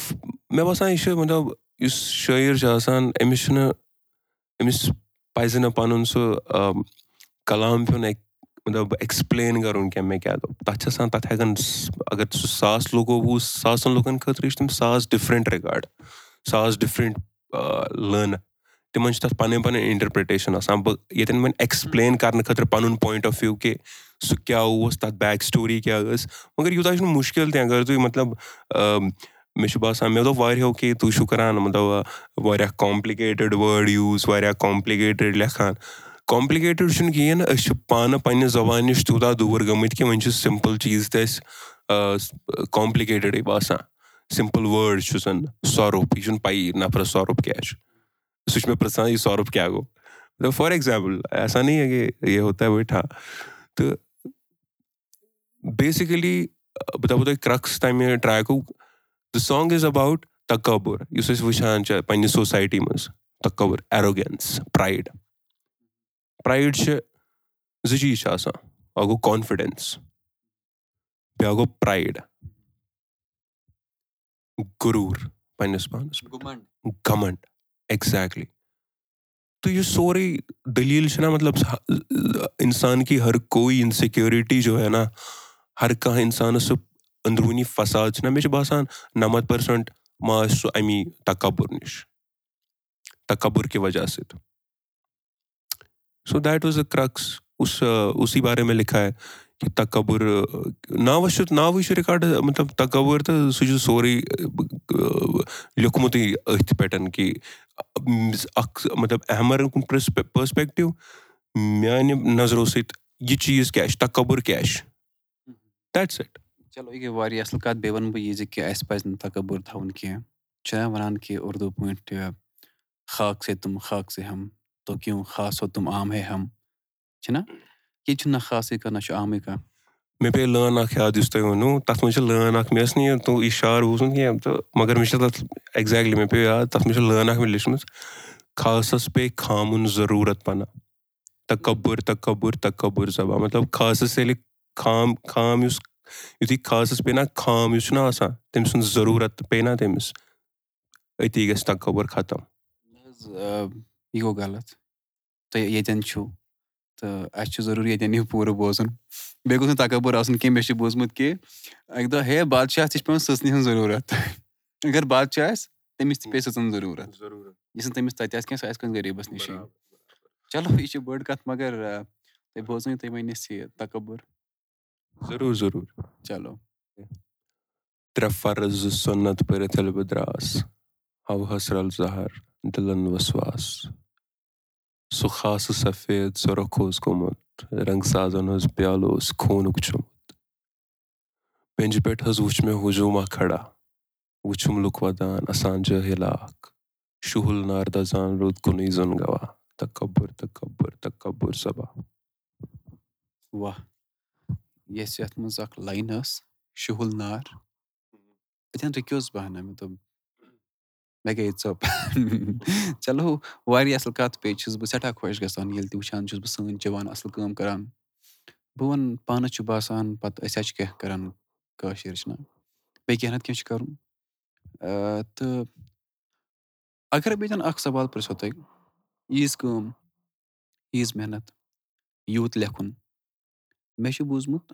مےٚ باسان یہِ چھُ مطلب یُس شٲعر چھُ آسان أمِس چھُنہٕ أمِس پَزِ نہٕ پَنُن سُہ کلام پیوٚن مطلب ایٚکٕسپٕلین کَرُن کینٛہہ مےٚ کیاہ دوٚپ تَتھ چھِ آسان تَتھ ہٮ۪کان اَگر سُہ ساس لُکو بوٗز ساسَن لُکن خٲطرٕ چھِ تِم ساس ڈِفرنٹ رِکاڈ ساس ڈِفرنٹ لٲنہٕ تِمن چھِ تَتھ پَنٕنۍ پَنٕنۍ اِنٹرپرٛٹیشَن آسان بہٕ ییٚتٮ۪ن وۄنۍ ایٚکٕسپٕلین کَرنہٕ خٲطرٕ پَنُن پویِنٛٹ آف وِو کہِ سُہ کیاہ اوس تَتھ بیک سٹوری کیاہ ٲس مگر یوٗتاہ چھُنہٕ مُشکِل تہِ اگر تُہۍ مطلب مےٚ چھُ باسان مےٚ دوٚپ واریاہو کہِ تُہۍ چھِو کَران مطلب واریاہ کامپلِکیٹِڈ وٲڈ یوٗز واریاہ کامپلِکیٹِڈ لیکھان کامپلِکیٹِڈ چھُنہٕ کِہیٖنۍ نہٕ أسۍ چھِ پانہٕ پنٛنہِ زبانہِ نِش تیوٗتاہ دوٗر گٔمٕتۍ کہِ وۄنۍ چھُ سِمپٕل چیٖز تہِ اَسہِ کامپلِکیٹِڈٕے باسان سِمپٕل وٲڈ چھُ زَن سۄرُپ یہِ چھُنہٕ پَیی نفرَس سۄرُپ کیاہ چھُ سُہ چھُ مےٚ پِرٛژھان یہِ سۄرُپ کیاہ گوٚو فار ایٚگزامپٕل ایسا نی ہے کہِ یہِ ہے وٕٹھا تہٕ بیسِکٔلی بہٕ دَپو تۄہہِ کرٛکٕس تَمہِ ٹرٛیکُک دَ سانٛگ اِز اَباوُٹ تَکبُر یُس أسۍ وٕچھان چھِ پنٛنہِ سوسایٹی منٛز تَکبُر ایروگینٕس پرٛایِڈ پرٛایِڈ چھِ زٕ چیٖز چھِ آسان اکھ گوٚو کانفِڈٮ۪نٕس بیٛاکھ گوٚو پرٛایِڈ غروٗر پنٛنِس پانَس گَمنٛڈ ایٚکزیکٹلی تہٕ یہِ سورُے دٔلیٖل چھِنہ مطلب اِنسان کی ہر کویی اِنسِکیورٹی جو ہے نا ہر کانٛہہ اِنسانَس سُہ أنٛدروٗنی فساد چھُنہ مےٚ چھُ باسان نَمَتھ پٔرسَنٛٹ ما آسہِ سُہ اَمی تَکبُر نِش تَکبُر کہِ وجہ سۭتۍ سو دیٹ واز اَ کرٛکٕس اُس اُسی بارے مےٚ لِکھا تَکبُر ناوَس چھُ ناوٕے چھُ رِکاڈ مطلب تَکبُر تہٕ سُہ چھُ سورُے لیوٗکھمُتٕے أتھۍ پٮ۪ٹھ کہِ اکھ مطلب احمرن کُن پٔرسپیکٹِو میانہِ نظرو سۭتۍ یہِ چیٖز کیاہ چھُ تَکبُر کیاہ چھُ دیٹٕس اِٹ چلو یہِ گٔے واریاہ اَصٕل کَتھ بیٚیہِ وَنہٕ بہٕ یہِ زِ کہِ اَسہِ پَزِ نہٕ تَکبُر تھاوُن کینٛہہ چھِنہ وَنان کہِ اُردو پٲٹھۍ خاک سے تِم خاک سے ہم تو کیوں خاص ہو تِم عام ہے ہم چھِنہ ییٚتہِ چھُنہٕ نہ خاصٕے کانٛہہ نہ چھُ عامٕے کانٛہہ مےٚ پیٚیہِ لٲن اکھ یاد یُس تۄہہِ ووٚنوُ تَتھ منٛز چھِ لٲن اکھ مےٚ ٲس نہٕ یہِ شار بوٗزمُت کینٛہہ تہٕ مگر مےٚ چھِ تَتھ ایٚگزیکٹلی مےٚ پیٚو یاد تَتھ منٛز چھِ لٲن اکھ مےٚ لیٚچھمٕژ خاصَس پیٚیہِ خامُن ضروٗرت تَکبُر تَکبُر تَکبُر زبان مطلب خاصَس ییٚلہِ خام خام یُس یُتھُے خاصَس پیٚیہِ نہ خام یُس چھُنہ آسان تٔمۍ سُنٛد ضروٗرت پیٚیہِ نہ تٔمِس أتی گژھِ تَکبُر ختم یہِ گوٚو غلط تُہۍ ییٚتٮ۪ن چھُو تہٕ اَسہِ چھُ ضروٗری ییٚتٮ۪ن یہِ پوٗرٕ بوزُن۔ بیٚیہِ گوٚژھ نہٕ تَکبُر آسُن کینٛہہ مےٚ چھُ بوٗزمُت کہِ اَکہِ دۄہ ہے بادشاہ تہِ چھِ پیٚوان سٕژنہِ ہٕنٛز ضروٗرت۔ اگر بادشاہ آسہِ تٔمِس تہِ پیٚیہِ سٕژَن ضروٗرت۔ یُس نہٕ تٔمِس تَتہِ آسہِ کینٛہہ سُہ آسہِ کٲنٛسہِ غریٖبَس نِشی۔ چلو یہِ چھِ بٔڑ کَتھ مگر تُہۍ بوزنٲیِو تُہۍ وۄنۍ اَسہِ یہِ تَکبُر۔ ضروٗر ضروٗر۔ چلو۔ ترٛےٚ فرض زٕ سۄنت پٔرِتھ ییٚلہِ بہٕ درٛاس ہَوہَس رَل زَہر دِلَن وَسواس سُہ خاصہٕ سفید سۄرُکھ اوس گوٚمُت رنٛگ سازَن ہٕنٛز پیالہٕ اوس خوٗنُک چھُمُت پٮ۪نٛجہِ پٮ۪ٹھ حظ وٕچھ مےٚ ہجوٗما کھڑا وٕچھُم لُکھ وَدان اَسان جٲہِل اکھ شُہُل نار دَزان روٗد کُنُے زوٚن گواہ تَکبُر تَکبُر تَکبُر زبان واہ یۄس یَتھ منٛز اکھ لایِن ٲس شُہُل نار اَتٮ۪ن رُکیوس بہٕ ہنا مےٚ دوٚپ مےٚ گٔے ژوٚپ چلو واریاہ اَصٕل کَتھ بیٚیہِ چھُس بہٕ سٮ۪ٹھاہ خۄش گژھان ییٚلہِ تہِ وٕچھان چھُس بہٕ سٲنۍ جوان اَصٕل کٲم کَران۔ بہٕ وَنہٕ پانَس چھُ باسان پَتہٕ أسۍ حظ چھِ کیٚنٛہہ کَران کٲشِر چھِنہ بیٚیہِ کیٚنٛہہ نَتہٕ کیٚنٛہہ چھُ کَرُن۔ تہٕ اَگرے بہٕ ییٚتٮ۪ن اکھ سوال پِرٛژھو تۄہہِ ییٖژ کٲم ییٖژ محنت یوٗت لیکھُن مےٚ چھُ بوٗزمُت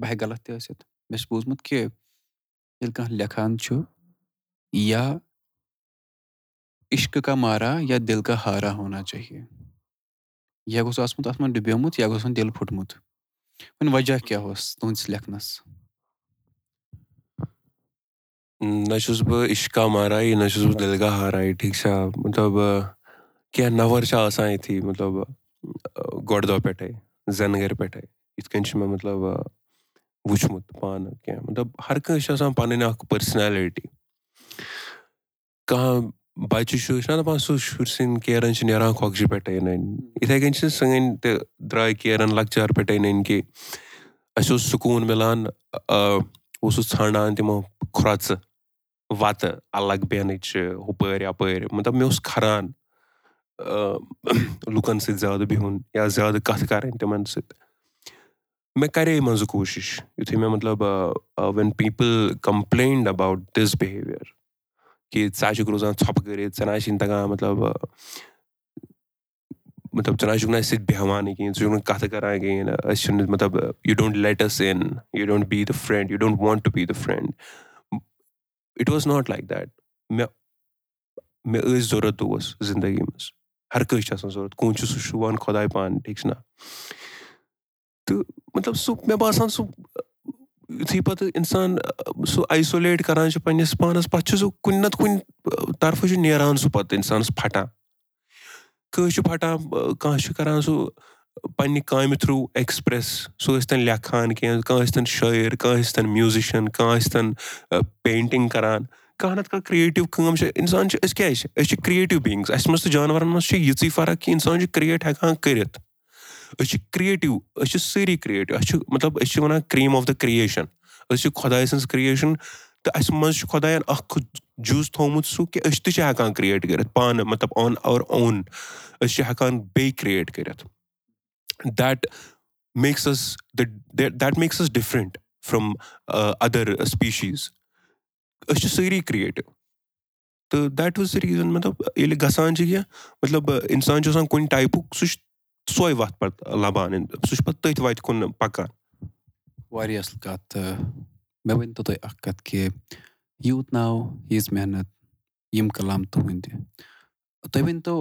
بہٕ ہٮ۪کہٕ غلط تہِ ٲسِتھ مےٚ چھُ بوٗزمُت کہِ ییٚلہِ کانٛہہ لیکھان چھُ یا اِشقہٕ کا مارا یا دِل کا ہارا ہونا چاہیے یہِ گوٚژھ آسمُت اَتھ منٛز ڈُبیومُت یا گوٚژھ دِل پھُٹمُت وۄنۍ وجہ کیٛاہ اوس تُہٕنٛدِس لیکھنَس نہ چھُس بہٕ اِشقا ماراے نہ چھُس بہٕ دِلگا ہاراے ٹھیٖک چھا مطلب کینٛہہ نفر چھِ آسان یِتھی مطلب گۄڈٕ دۄہ پٮ۪ٹھَے زٮ۪نہٕ گَرِ پٮ۪ٹھَے یِتھ کٔنۍ چھُ مےٚ مطلب وٕچھمُت پانہٕ کینٛہہ مطلب ہر کٲنٛسہِ چھِ آسان پَنٕنۍ اَکھ پٔرسٕنیلٹی کانٛہہ بَچہِ چھُ چھُنہ دَپان سُہ شُرۍ سٕنٛدۍ کیرَن چھِ نیران کھۄکھجہِ پٮ۪ٹھَے نٔنۍ یِتھَے کٔنۍ چھِ سٲنۍ تہِ درٛاے کیرَن لۄکچار پٮ۪ٹھَے نٔنۍ کہِ اَسہِ اوس سکوٗن مِلان اوسُس ژھانٛڈان تِمو کھۄژٕ وَتہٕ اَلگ بیٚہنٕچ ہُپٲرۍ یَپٲرۍ مطلب مےٚ اوس کھَران لُکَن سۭتۍ زیادٕ بِہُن یا زیادٕ کَتھٕ کَرٕنۍ تِمَن سۭتۍ مےٚ کَرے منٛزٕ کوٗشِش یُتھُے مےٚ مطلب when people complained about this behaviour کہِ ژٕ حظ چھُکھ روزان ژھۄپہٕ کٔرِتھ ژےٚ نہ حظ چھِنہٕ تَگان مطلب مطلب ژٕ نہ حظ چھُکھ نہٕ اَسہِ سۭتۍ بیٚہوانٕے کِہیٖنۍ ژٕ چھُکھ نہٕ کَتھٕ کَران کِہیٖنۍ نہٕ أسۍ چھِنہٕ in you don't be the friend you don't want to be the friend it was not like that مےٚ مےٚ ٲسۍ ضوٚرَتھ دوس زِندگی منٛز ہر کٲنٛسہِ چھِ آسان ضوٚرَتھ کُن چھُ سُہ شوٗبان خۄداے پانہٕ ٹھیٖک چھُنہ تہٕ مطلب سُہ مےٚ باسان سُہ یُتھُے پَتہٕ اِنسان سُہ آیسولیٹ کَران چھُ پنٛنِس پانَس پَتہٕ چھُ سُہ کُنہِ نَتہٕ کُنہِ طرفہٕ چھُ نیران سُہ پَتہٕ اِنسانَس پھَٹان۔ کٲنٛسہِ چھُ پھَٹان کانٛہہ چھُ کَران سُہ پنٛنہِ کامہِ تھرٛوٗ ایٚکٕسپرٛٮ۪س سُہ ٲسۍ تَن لیکھان کینٛہہ کانٛہہ ٲسۍ تَن شٲعر کانٛہہ ٲسۍ تَن میوٗزِشَن کانٛہہ ٲسۍ تَن پینٛٹِنٛگ کَران۔ کانٛہہ نَتہٕ کانٛہہ کِرٛییٹِو کٲم چھِ اِنسان چھِ أسۍ کیٛازِ چھِ؟ أسۍ چھِ کِرٛییٹِو بیٖنٛگٕس اَسہِ منٛز تہٕ جانوَرَن منٛز چھِ یِژٕے فرق کہِ اِنسان چھُ کِرٛییٹ ہٮ۪کان کٔرِتھ أسۍ چھِ کِرٛییٹِو أسۍ چھِ سٲری کِرٛییٹِو اَسہِ چھُ مطلب أسۍ چھِ وَنان کرٛیٖم آف دَ کِرٛییشَن أسۍ چھِ خۄداے سٕنٛز کِرٛییشَن تہٕ اَسہِ منٛز چھُ خۄدایَن اَکھ جُز تھوٚمُت سُہ کہِ أسۍ تہِ چھِ ہٮ۪کان کِرٛییٹ کٔرِتھ پانہٕ مطلب آن اَوَر اون أسۍ چھِ ہٮ۪کان بیٚیہِ کِرٛییٹ کٔرِتھ. That makes us that makes us different from other species أسۍ چھِ سٲری کِرٛییٹِو تہٕ دیٹ واز دَ ریٖزَن مطلب ییٚلہِ گژھان چھِ کینٛہہ مطلب اِنسان چھُ آسان کُنہِ ٹایپُک سُہ چھُ سۄے وَتھ پَتہٕ لَبان سُہ چھُ پَتہٕ تٔتھۍ وَتہِ کُن پَکان واریاہ اَصٕل کَتھ تہٕ مےٚ ؤنۍتو تُہۍ اَکھ کَتھ کہِ یوٗت ناو ییٖژ محنت یِم کَلام تُہٕنٛدِ تُہۍ ؤنۍتو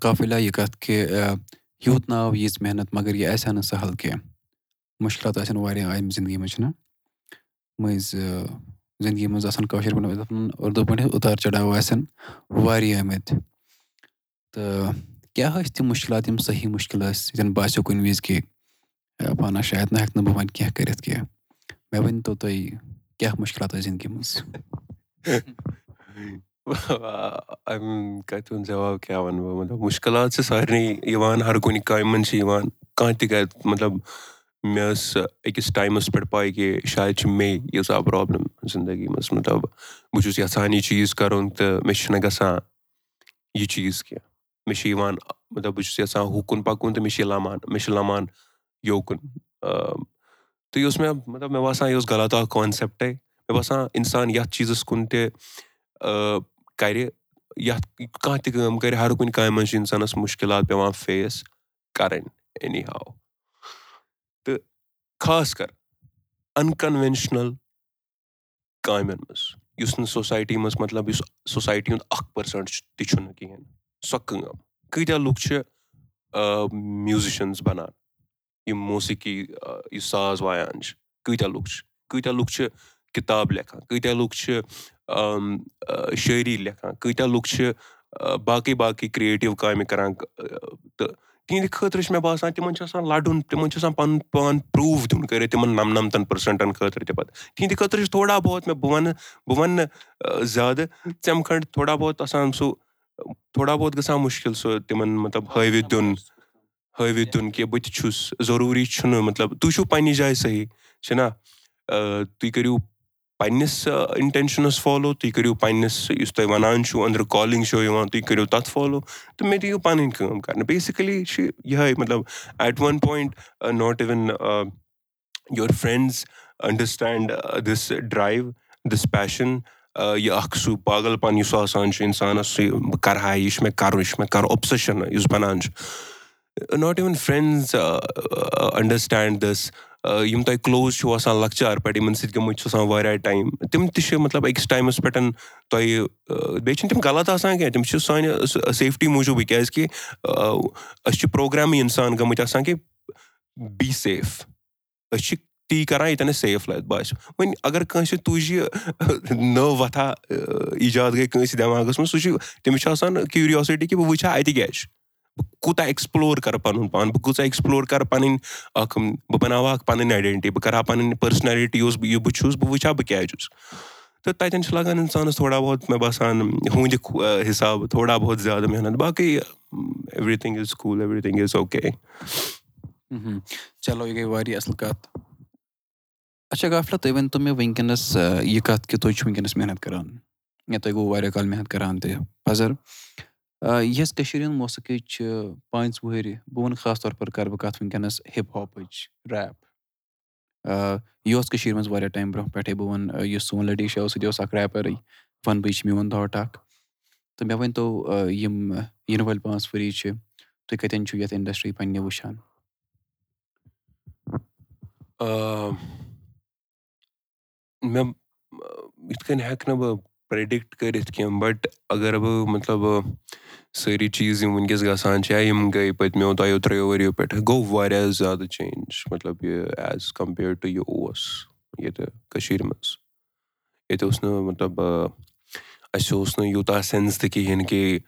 قافِلا یہِ کَتھ کہِ یوٗت ناو ییٖژ محنت مگر یہِ آسہِ ہا نہٕ سَہل کینٛہہ مُشکِلات آسن واریاہ آمٕتۍ زِندگی منٛز چھِنہ مٔنٛزۍ زِندگی منٛز آسان کٲشِر پٲٹھۍ اُردو پٲٹھۍ اُتار چَڑاو آسن واریاہ آمٕتۍ تہٕ کیٛاہ ٲسۍ تِم مُشکِلات یِم صحیح مُشکِل ٲسۍ ییٚتٮ۪ن باسیٚو کُنہِ وِزِ کہِ شاید نہ ہٮ۪کہٕ نہٕ بہٕ وۄنۍ کینٛہہ کٔرِتھ کینٛہہ۔ مےٚ ؤنۍتو تُہۍ کیٛاہ مُشکِلات ٲسۍ زِندگی منٛز؟ کَتھِ ہُنٛد جواب کیٛاہ وَنہٕ بہٕ؟ مطلب مُشکِلات چھِ سارنٕے یِوان ہر کُنہِ کامہِ منٛز چھِ یِوان کانٛہہ تہِ گژھِ مطلب مےٚ ٲس أکِس ٹایمَس پٮ۪ٹھ پاے کہِ شاید چھِ مے ییٖژاہ پرابلِم زندگی منٛز مطلب بہٕ چھُس یَژھان یہِ چیٖز کَرُن تہٕ مےٚ چھُنہٕ گژھان یہِ چیٖز کینٛہہ مےٚ چھِ یِوان مطلب بہٕ چھُس یَژھان ہُکُن پَکُن تہٕ مےٚ چھِ یہِ لَمان مےٚ چھِ لَمان یوکُن تہٕ یہِ اوس مےٚ مطلب مےٚ باسان یہِ اوس غلط اکھ کانسیپٹے مےٚ باسان اِنسان یَتھ چیٖزَس کُن تہِ کَرِ یَتھ کانٛہہ تہِ کٲم کَرِ ہر کُنہِ کامہِ منٛز چھِ اِنسانَس مُشکِلات پیٚوان فیس کَرٕنۍ اینی ہاو تہٕ خاص کر اَنکَنوینشنَل کامٮ۪ن منٛز یُس نہٕ سوسایٹی منٛز مطلب یُس سوسایٹی ہُنٛد اکھ پٔرسَنٹ تہِ چھُنہٕ کِہینۍ سۄ کٲم کۭتیاہ لُکھ چھِ میوٗزِشَنٕز بَنان یِم موسیٖقی یُس ساز وایان چھِ کۭتیاہ لُکھ چھِ کۭتیاہ لُکھ چھِ کِتاب لیکھان کۭتیاہ لُکھ چھِ شٲعری لیکھان کۭتیاہ لُکھ چھِ باقٕے باقٕے کِرٛییٹِو کامہِ کَران تہٕ تِہِنٛدِ خٲطرٕ چھِ مےٚ باسان تِمَن چھُ آسان لَڑُن تِمَن چھُ آسان پَنُن پان پرٛوٗف دیُن کٔرِتھ تِمَن نَمنَمتَن پٔرسَنٹَن خٲطرٕ تہِ پَتہٕ تِہِنٛدِ خٲطرٕ چھِ تھوڑا بہت مےٚ بہٕ وَنہٕ بہٕ وَنہٕ نہٕ زیادٕ ژَمہِ کھٔنٛڈ تھوڑا بہت آسان سُہ تھوڑا بہت گژھان مُشکِل سُہ تِمَن مطلب ہٲوِتھ دیُن ہٲوِتھ دیُن کہِ بہٕ تہِ چھُس ضروٗری چھُنہٕ مطلب تُہۍ چھُو پنٛنہِ جایہِ صحیح چھِنہ تُہۍ کٔرِو پنٛنِس اِنٹٮ۪نشَنَس فالو تُہۍ کٔرِو پنٛنِس یُس تۄہہِ وَنان چھُو أنٛدرٕ کالِنٛگ چھو یِوان تُہۍ کٔرِو تَتھ فالو تہٕ مےٚ دِیِو پَنٕنۍ کٲم کَرنہٕ بیسِکٔلی چھِ یِہوٚے مطلب at one point not even your friends understand this drive this passion یہِ اَکھ سُہ پاگل پَن یُس آسان چھُ اِنسانَس سُہ بہٕ کَرٕ ہا یہِ چھُ مےٚ کَرُن یہِ چھُ مےٚ کَرُن اوٚبسیشَن یُس بَنان چھُ۔ Not even friends understand this یِم تۄہہِ کٕلوز چھُو آسان لۄکچار پٮ۪ٹھ یِمن سۭتۍ گٔمٕتۍ چھِ آسان واریاہ ٹایم تِم تہِ چھِ مطلب أکِس ٹایمَس پٮ۪ٹھ تۄہہِ بیٚیہِ چھِنہٕ تِم غلط آسان کیٚنٛہہ تِم چھِ سانہِ سیفٹی موٗجوٗبٕے کیازِ کہِ أسۍ چھِ پروگرامٕے اِنسان گٔمٕتۍ آسان کہِ بی سیف أسۍ چھِ تی کران ییٚتٮ۪ن اَسہِ سیف باسہِ وۄنۍ اَگر کٲنسہِ تُج یہِ نٔو وۄتھا ایجاد گٔے کٲنسہِ دٮ۪ماغَس منٛز سُہ چھُ تٔمِس چھُ آسان کیوٗریوسٹی کہِ بہٕ وٕچھِ ہا اَتہِ کیاہ چھُ۔ بہٕ کوٗتاہ ایٚکٕسپلور کرٕ پَنُن پان بہٕ کۭژاہ ایٚکٕسپلور کرٕ پَنٕنۍ اکھ بہٕ بَناوٕ ہا پَنٕنۍ آیڈینٹِٹی بہٕ کرٕ ہا پَنٕنۍ پٔرسنیلٹی یُس یہِ بہٕ چھُس بہٕ وٕچھِ ہا بہٕ کیازِ چھُس۔ تہٕ تَتٮ۪ن چھُ لگان اِنسانَس تھوڑا بہت مےٚ باسان ہُہُندِ حِسابہٕ تھوڑا بہت زیادٕ محنت۔ باقٕے everything is cool everything is okay چلو یہِ گٔے واریاہ اَصٕل کَتھ اچھا غافلہ تُہۍ ؤنۍتو مےٚ وٕنکیٚنَس یہِ کَتھ کہِ تُہۍ چھِو وٕنکیٚنَس محنت کران یا تۄہہِ گوٚو واریاہ کال محنت کران تہِ پَزر یۄس کٔشیٖر ہِنٛز موسیٖقی چھِ پانٛژھ وٕہٕرۍ بہٕ وَنہٕ خاص طور پر کَرٕ بہٕ کَتھ وٕنکیٚنَس ہِپ ہاپٕچ ریپ یہِ اوس کٔشیٖر منٛز واریاہ ٹایم برونٛہہ پٮ۪ٹھَے بہٕ وَنہٕ یُس سون لٔڈی شاہ اوس سُہ تہِ اوس اکھ ریپَرٕے یہِ چھُ میون تھاٹ اکھ تہٕ مےٚ ؤنۍتو یِم یِنہٕ وٲلۍ پانٛژھ ؤری چھِ تُہۍ کَتٮ۪ن چھِو یَتھ اِنڈسٹری پَنٕنہِ وٕچھان مےٚ یِتھ کٔنۍ ہٮ۪کہٕ نہٕ بہٕ پرٛڈِکٹ کٔرِتھ کینٛہہ بَٹ اگر بہٕ مطلب سٲری چیٖز یِم وٕنکیٚس گژھان چھِ یا یِم گٔے پٔتمیو دۄیو ترٛیٚیو ؤرِیو پٮ۪ٹھ گوٚو واریاہ زیادٕ چینٛج مطلب یہِ ایز کَمپیٲڈ ٹُو یہِ اوس ییٚتہِ کٔشیٖرِ منٛز ییٚتہِ اوس نہٕ مطلب اَسہِ اوس نہٕ یوٗتاہ سٮ۪نٕس تہِ کِہیٖنۍ کہِ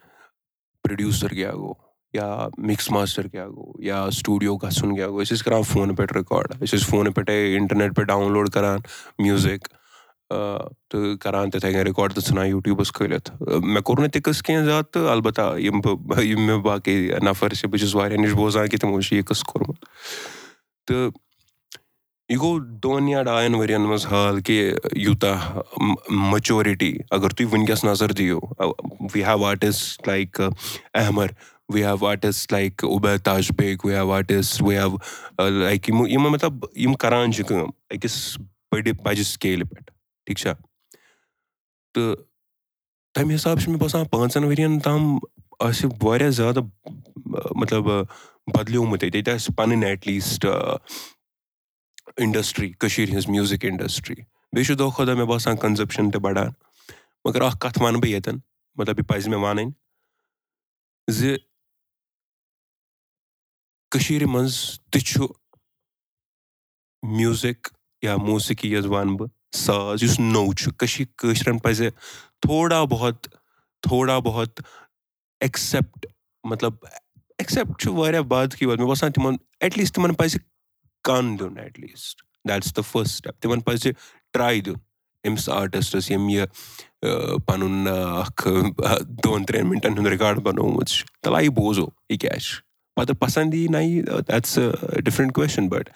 پرٛڈوٗسَر کیٛاہ گوٚو یا مِکٕس ماسٹَر کیٛاہ گوٚو یا سٹوٗڈیو گژھُن کیٛاہ گوٚو أسۍ ٲسۍ کَران فونہٕ پٮ۪ٹھ رِکاڈ أسۍ ٲسۍ فونہٕ پٮ۪ٹھَے اِنٹَرنیٹ پٮ۪ٹھ ڈاوُن لوڈ کَران میوٗزِک تہٕ کَران تِتھَے کٔنۍ رِکاڈ تہٕ ژھٕنان یوٗٹیوٗبَس کھٲلِتھ مےٚ کوٚر نہٕ قٕصہٕ کینٛہہ زیادٕ تہٕ البتہ یِم بہٕ یِم مےٚ باقٕے نفر چھِ بہٕ چھُس واریاہ نِش بوزان کہِ تِمو چھُ یہِ قٕصہٕ کوٚرمُت تہٕ یہِ گوٚو دۄن یا ڈایَن ؤرۍیَن منٛز حال کہِ یوٗتاہ مٔچورِٹی اگر تُہۍ وٕنکٮ۪س نظر دِیِو we have artist like Ahmar we have artist like Ubaid Taj Baig we have artist we have like یِم یِم مطلب یِم کَران چھِ کٲم أکِس بٔڑِ بَجہِ سکیلہِ پٮ۪ٹھ ٹھیٖک چھا تہٕ تَمہِ حِسابہٕ چھُ مےٚ باسان پانٛژَن ؤرۍیَن تام آسہِ واریاہ زیادٕ مطلب بَدلیومُت ییٚتہِ ییٚتہِ آسہِ پَنٕنۍ ایٹ لیٖسٹ اِنڈَسٹِرٛی کٔشیٖرِ ہِنٛز میوٗزِک اِنڈَسٹِرٛی بیٚیہِ چھُ دۄہ کھۄتہٕ دۄہ مےٚ باسان کَنزَپشَن تہِ بَڑان مگر اَکھ کَتھ وَنہٕ بہٕ ییٚتٮ۪ن مطلب یہِ پَزِ مےٚ وَنٕنۍ زِ کٔشیٖرِ منٛز تہِ چھُ میوٗزِک یا موسیٖقی یۄس وَنہٕ بہٕ ساز یُس نوٚو چھُ کٔشی کٲشرٮ۪ن پَزِ تھوڑا بہت تھوڑا بہت ایٚکسیپٹ مطلب ایٚکسیپٹ چھُ واریاہ باد کی وَتھ مےٚ باسان تِمن ایٹ لیٖسٹ تِمن پَزِ کَن دیُن at least that is the first step تِمن پَزِ ٹراے دیُن. أمِس آرٹِسٹَس ییٚمۍ یہِ پَنُن اکھ دۄن ترٛٮ۪ن مِنٹَن ہُنٛد رِکاڈ بَنومُت چھُ. تَلا یہِ بوزو یہِ کیاہ چھُ پَتہٕ پَسنٛد یی نہ یی دیٹٕس ڈِفرنٛٹ کوسچن بَٹ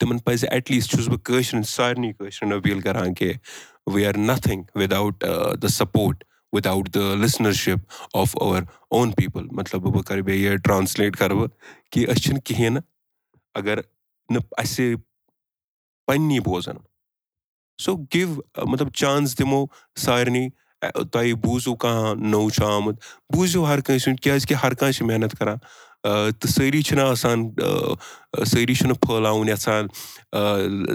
تِمن پَزِ ایٹ لیٖسٹ چھُس بہٕ کٲشرٮ۪ن سارنٕے کٲشرٮ۪ن أپیٖل کران کہِ we are nothing without the support without the listenership of our own people مطلب بہٕ کَرٕ بیٚیہِ ٹرٛانسلیٹ کَرٕ بہٕ کہِ أسۍ چھِنہٕ کِہیٖنۍ نہٕ اگر نہٕ اَسہِ پنٛنی بوزان سو گِو مطلب چانٕس دِمو سارنٕے تۄہہِ بوٗزِو کانٛہہ نوٚو چھُ آمُت بوٗزِو ہر کٲنٛسہِ ہُنٛد کیازِ کہِ ہر کانٛہہ چھِ محنت کران۔ تہٕ سٲری چھِنہٕ آسان سٲری چھِنہٕ پھٲلاوُن یَژھان۔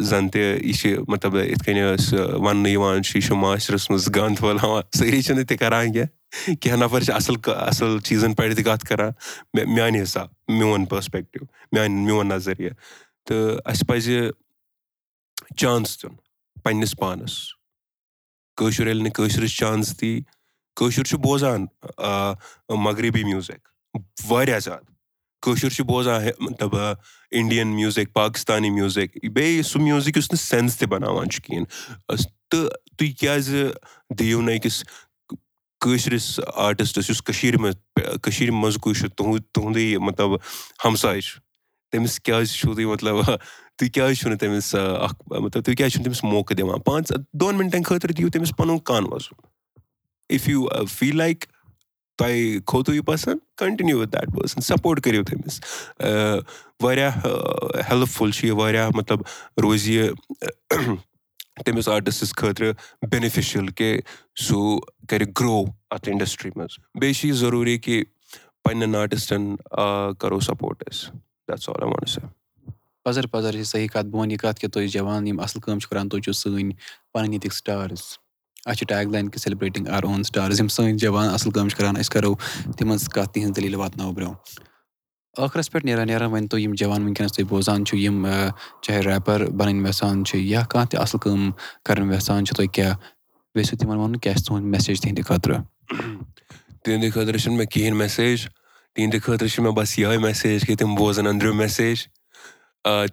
زَن تہِ یہِ چھِ مطلب یِتھ کٔنۍ أسۍ وَننہٕ یِوان چھُ یہِ چھُ معاشرَس منٛز گنٛد پھٲلاوان سٲری چھِنہٕ تہِ کران کیٚنٛہہ۔ کیٚنٛہہ نَفر چھِ اَصٕل اَصٕل چیٖزَن پٮ۪ٹھ تہِ کَتھ کران۔ میانہِ حِساب میون پٔرسپیکٹِو میانہِ میون نظریہ۔ تہٕ اَسہِ پَزِ چانٕس دیُن پَنٕنِس پانَس کٲشُر ییٚلہِ نہٕ کٲشرِس چانٕس دی کٲشُر چھُ بوزان مغربی میوٗزِک واریاہ زیادٕ کٲشُر چھُ بوزان مطلب اِنڈین میوٗزِک پاکِستانی میوٗزِک بیٚیہِ سُہ میوٗزِک یُس نہٕ سٮ۪نٕس تہِ بَناوان چھُ کِہیٖنۍ تہٕ تُہۍ کیازِ دِیِو نہٕ أکِس کٲشرِس آرٹِسٹَس یُس کٔشیٖرِ منٛز کٔشیٖرِ منٛزکُے چھُ تُہُنٛد تُہُنٛدُے مطلب ہمساے چھُ تٔمِس کیازِ چھُو تُہۍ مطلب تُہۍ کیازِ چھُو نہٕ تٔمِس اکھ مطلب تُہۍ کیازِ چھُو نہٕ تٔمِس موقعہٕ دِوان؟ پانٛژھ دۄن مِنٹَن خٲطرٕ دِیِو تٔمِس پَنُن کَن وَزُن۔ اِف یوٗ فیٖل لایک تۄہہِ کھوٚتوُ یہِ پَسنٛد continue with that person support کٔرِو تٔمِس۔ واریاہ ہیٚلٕپفُل چھُ یہِ واریاہ مطلب روزِ یہِ تٔمِس آرٹِسٹَس خٲطرٕ بیٚنِفِشَل کہِ سُہ کَرِ گرٛو اَتھ اِنڈَسٹِرٛی منٛز۔ بیٚیہِ چھِ یہِ ضروٗری کہِ پنٛنٮ۪ن آرٹِسٹَن کَرو سَپوٹ أسۍ پَزر پَزر چھِ صحیح کَتھ بہٕ وَنہٕ یہِ کَتھ کہِ تُہۍ جوان یِم اَصٕل کٲم چھِ کَران تُہۍ چھِو سٲنۍ پَنٕنۍ ییٚتِکۍ سٹارٕز اَسہِ چھِ ٹیگ لاین کہِ سیلبریٹِنٛگ آر اون سٹارٕز یِم سٲنۍ جوان اَصٕل کٲم چھِ کَران أسۍ کَرو تِمَن کَتھ تِہِنٛز دٔلیٖل واتناوو برٛونٛہہ ٲخرَس پٮ۪ٹھ نیران نیران وۄنۍ تُہۍ یِم جوان وٕنکیٚنَس تُہۍ بوزان چھِو یِم چاہے ریپَر بَنٕنۍ یَژھان چھِ یا کانٛہہ تہِ اَصٕل کٲم کَرٕنۍ یَژھان چھِ تُہۍ کیٛاہ ییٚژھِو تِمَن وَنُن کیٛاہ چھِ تُہُنٛد میسیج تِہِنٛدِ خٲطرٕ تِہنٛدِ خٲطرٕ چھُنہٕ مےٚ کِہیٖنۍ میسیج تِہنٛدِ خٲطرٕ چھِ مےٚ بَس یِہوے میسیج کہِ تِم بوزَن أنٛدرِم میسیج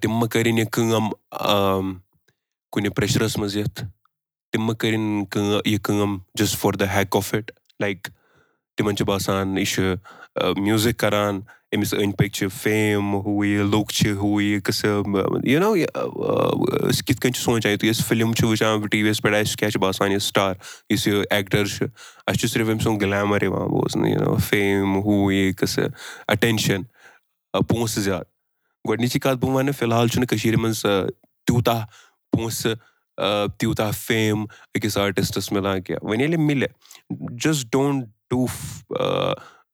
تِم مہٕ کٔرِنۍ یہِ کٲم کُنہِ پریشرَس منٛز یِتھ تِم مہٕ کٔرِنۍ کٲم یہِ کٲم just for the heck of it like تِمن چھُ باسان یہِ چھُ میوٗزِک کران أمِس أنٛدۍ پٔکۍ چھِ فیم ہُہ یہِ لُکھ چھِ ہُہ یہِ قٕصہٕ یوٗ نو أسۍ کِتھ کٔنۍ چھِ سونٛچان یُتھُے أسۍ فِلم چھِ وٕچھان ٹی وی یَس پٮ۪ٹھ اَسہِ کیاہ چھُ باسان یہِ سٹار یُس یہِ ایٚکٹر چھُ اَسہِ چھُ صرف أمۍ سُنٛد گٕلیمَر یِوان بوزنہٕ فیم ہُہ یہِ قٕصہٕ اَٹٮ۪نشَن پونٛسہٕ زیادٕ گۄڈنِچی کَتھ بہٕ وَنہٕ فِلحال چھُنہٕ کٔشیٖرِ منٛز تیوٗتاہ پونٛسہٕ تیوٗتاہ فیم أکِس آرٹِسٹَس مِلان کینٛہہ وۄنۍ ییٚلہِ مِلہِ just don't do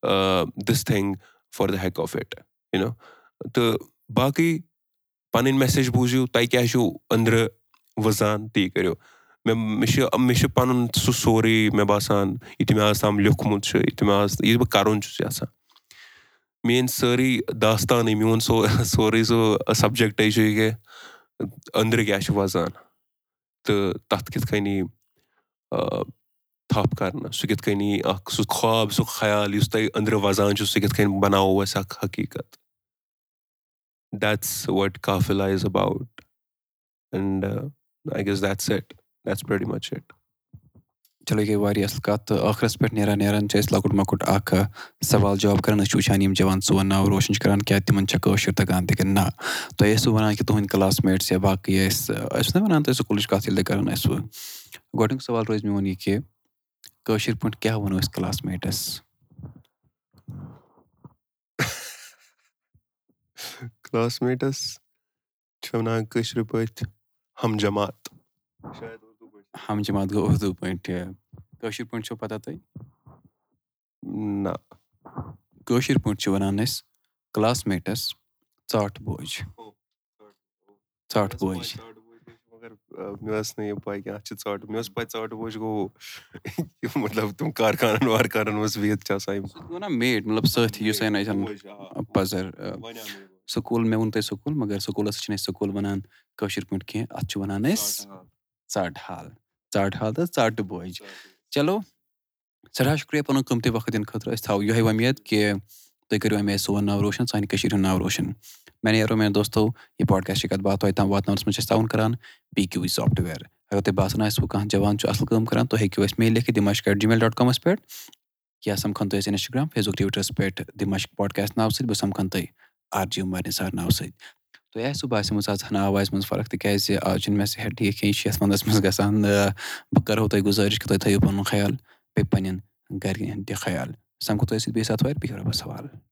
this thing for the heck of it you know تہٕ باقٕے پَنٕنۍ میسیج بوٗزِو تۄہہِ کیٛاہ چھُو أنٛدرٕ وٕزان تی کٔرِو مےٚ مےٚ چھُ مےٚ چھُ پَنُن سُہ سورُے مےٚ باسان یہِ تہِ مےٚ آز تام لیوٗکھمُت چھُ یہِ تہِ مےٚ آز یہِ بہٕ کَرُن چھُس یَژھان میٲنۍ سٲرٕے داستانٕے میون سُہ سورُے سُہ سَبجَکٹے چھُ کہِ أنٛدرٕ کیاہ چھُ وَزان تہٕ تَتھ کِتھ کٔنۍ یی تھپھ کَرنہٕ سُہ کِتھ کٔنۍ یی اَکھ سُہ خواب سُہ خیال یُس تۄہہِ أنٛدرٕ وَزان چھُ سُہ کِتھ کٔنۍ بَناوو أسۍ اَکھ حقیٖقت. That's what Kafila is about and I guess that's it that's very much it چلو یہِ گٔے واریاہ اَصٕل کَتھ تہٕ ٲخرَس پٮ۪ٹھ نیران نیران چھِ أسۍ لۄکُٹ مۄکُٹ اکھ سوال جواب کَران أسۍ چھِ وٕچھان یِم جوان ژور ناو روشَن چھِ کَران کیٛاہ تِمَن چھےٚ کٲشُر تَگان تہِ کِنہٕ نہ. تۄہہِ ٲسوٕ وَنان کہِ تُہٕنٛدۍ کٕلاس میٹٕس یا باقٕے ٲسۍ ٲسۍ نہ وَنان تۄہہِ سکوٗلٕچ کَتھ ییٚلہِ تۄہہِ کَران ٲسوٕ. گۄڈٕنیُک سوال روزِ میون یہِ کہِ کٲشِر پٲٹھۍ کیٛاہ وَنو أسۍ کٕلاس میٹَس کٕلاس میٹَس چھِ وَنان کٲشِر پٲٹھۍ ہم جمات ہم جمات گوٚو اُردو پٲٹھۍ کٲشِر پٲٹھۍ چھو پَتہ تۄہہِ نہ کٲشِر پٲٹھۍ چھِ وَنان أسۍ کٕلاس میٹَس ژاٹھ بوج ژاٹھ بوج مےٚ ٲس نہٕ یہِ پاے کینٛہہ اَتھ چھِ ژاٹھ مےٚ ٲس پاے ژاٹھ بوج گوٚو مطلب تِم کارخانَن وارخانَن منٛز بِہِتھ چھِ آسان یِم میٹ مطلب سٲتھی یُس پَزَر سکوٗل مےٚ ووٚن تۄہہِ سکوٗل مگر سکوٗلَس چھِنہٕ أسۍ سکوٗل وَنان کٲشِر پٲٹھۍ کینٛہہ اَتھ چھِ وَنان أسۍ ژاٹہٕ حال ژاٹہٕ حال تہٕ ژاٹہٕ بوج چلو سٮ۪ٹھاہ شُکریہ پَنُن قۭمتی وقت دِنہٕ خٲطرٕ أسۍ تھاوو یِہوٚے وۄمید کہِ تُہۍ کٔرِو اَمہِ آیہِ سون ناو روشَن سانہِ کٔشیٖرِ ہُنٛد ناو روشَن مےٚ نیرو میٛانہِ دوستو یہِ پاڈکاسٹ چھِ کَتھ باتھ تۄہہِ تام واتناونَس منٛز چھِ أسۍ تعاوُن کَران پی کیوٗ وی سافٹوِیَر اگر تۄہہِ باسان آسِوٕ کانٛہہ جوان چھُ اَصٕل کٲم کَران تُہۍ ہیٚکِو اَسہِ میل لیکھِتھ دِ مَشق ایٹ جی میل ڈاٹ کامَس پٮ۪ٹھ یا سَمکھان تُہۍ اَسہِ اِنَسٹاگرٛام فیس بُک ٹُوِٹَرَس پٮ۪ٹھ دِ مَشق پاڈکاسٹ ناوٕ سۭتۍ بہٕ سَمکھان تۄہہِ آر جی اُمار نِثار ناوٕ سۭتۍ تۄہہِ آسِوٕ باسیٚمٕژ آز ہَنا آوازِ منٛز فرق تِکیٛازِ آز چھُنہٕ مےٚ صحت ٹھیٖک کینٛہہ یہِ چھِ یَتھ وَنٛدَس منٛز گژھان بہٕ کَرہو تۄہہِ گُزٲرِش کہِ تُہۍ تھٲیِو پَنُن خیال بیٚیہِ پنٛنٮ۪ن گَرِکٮ۪ن ہُنٛد تہِ خیال سَمکھو تۄہہِ سۭتۍ بیٚیہِ ساتہٕ وارِ بِہِو رۄبَس حوالہٕ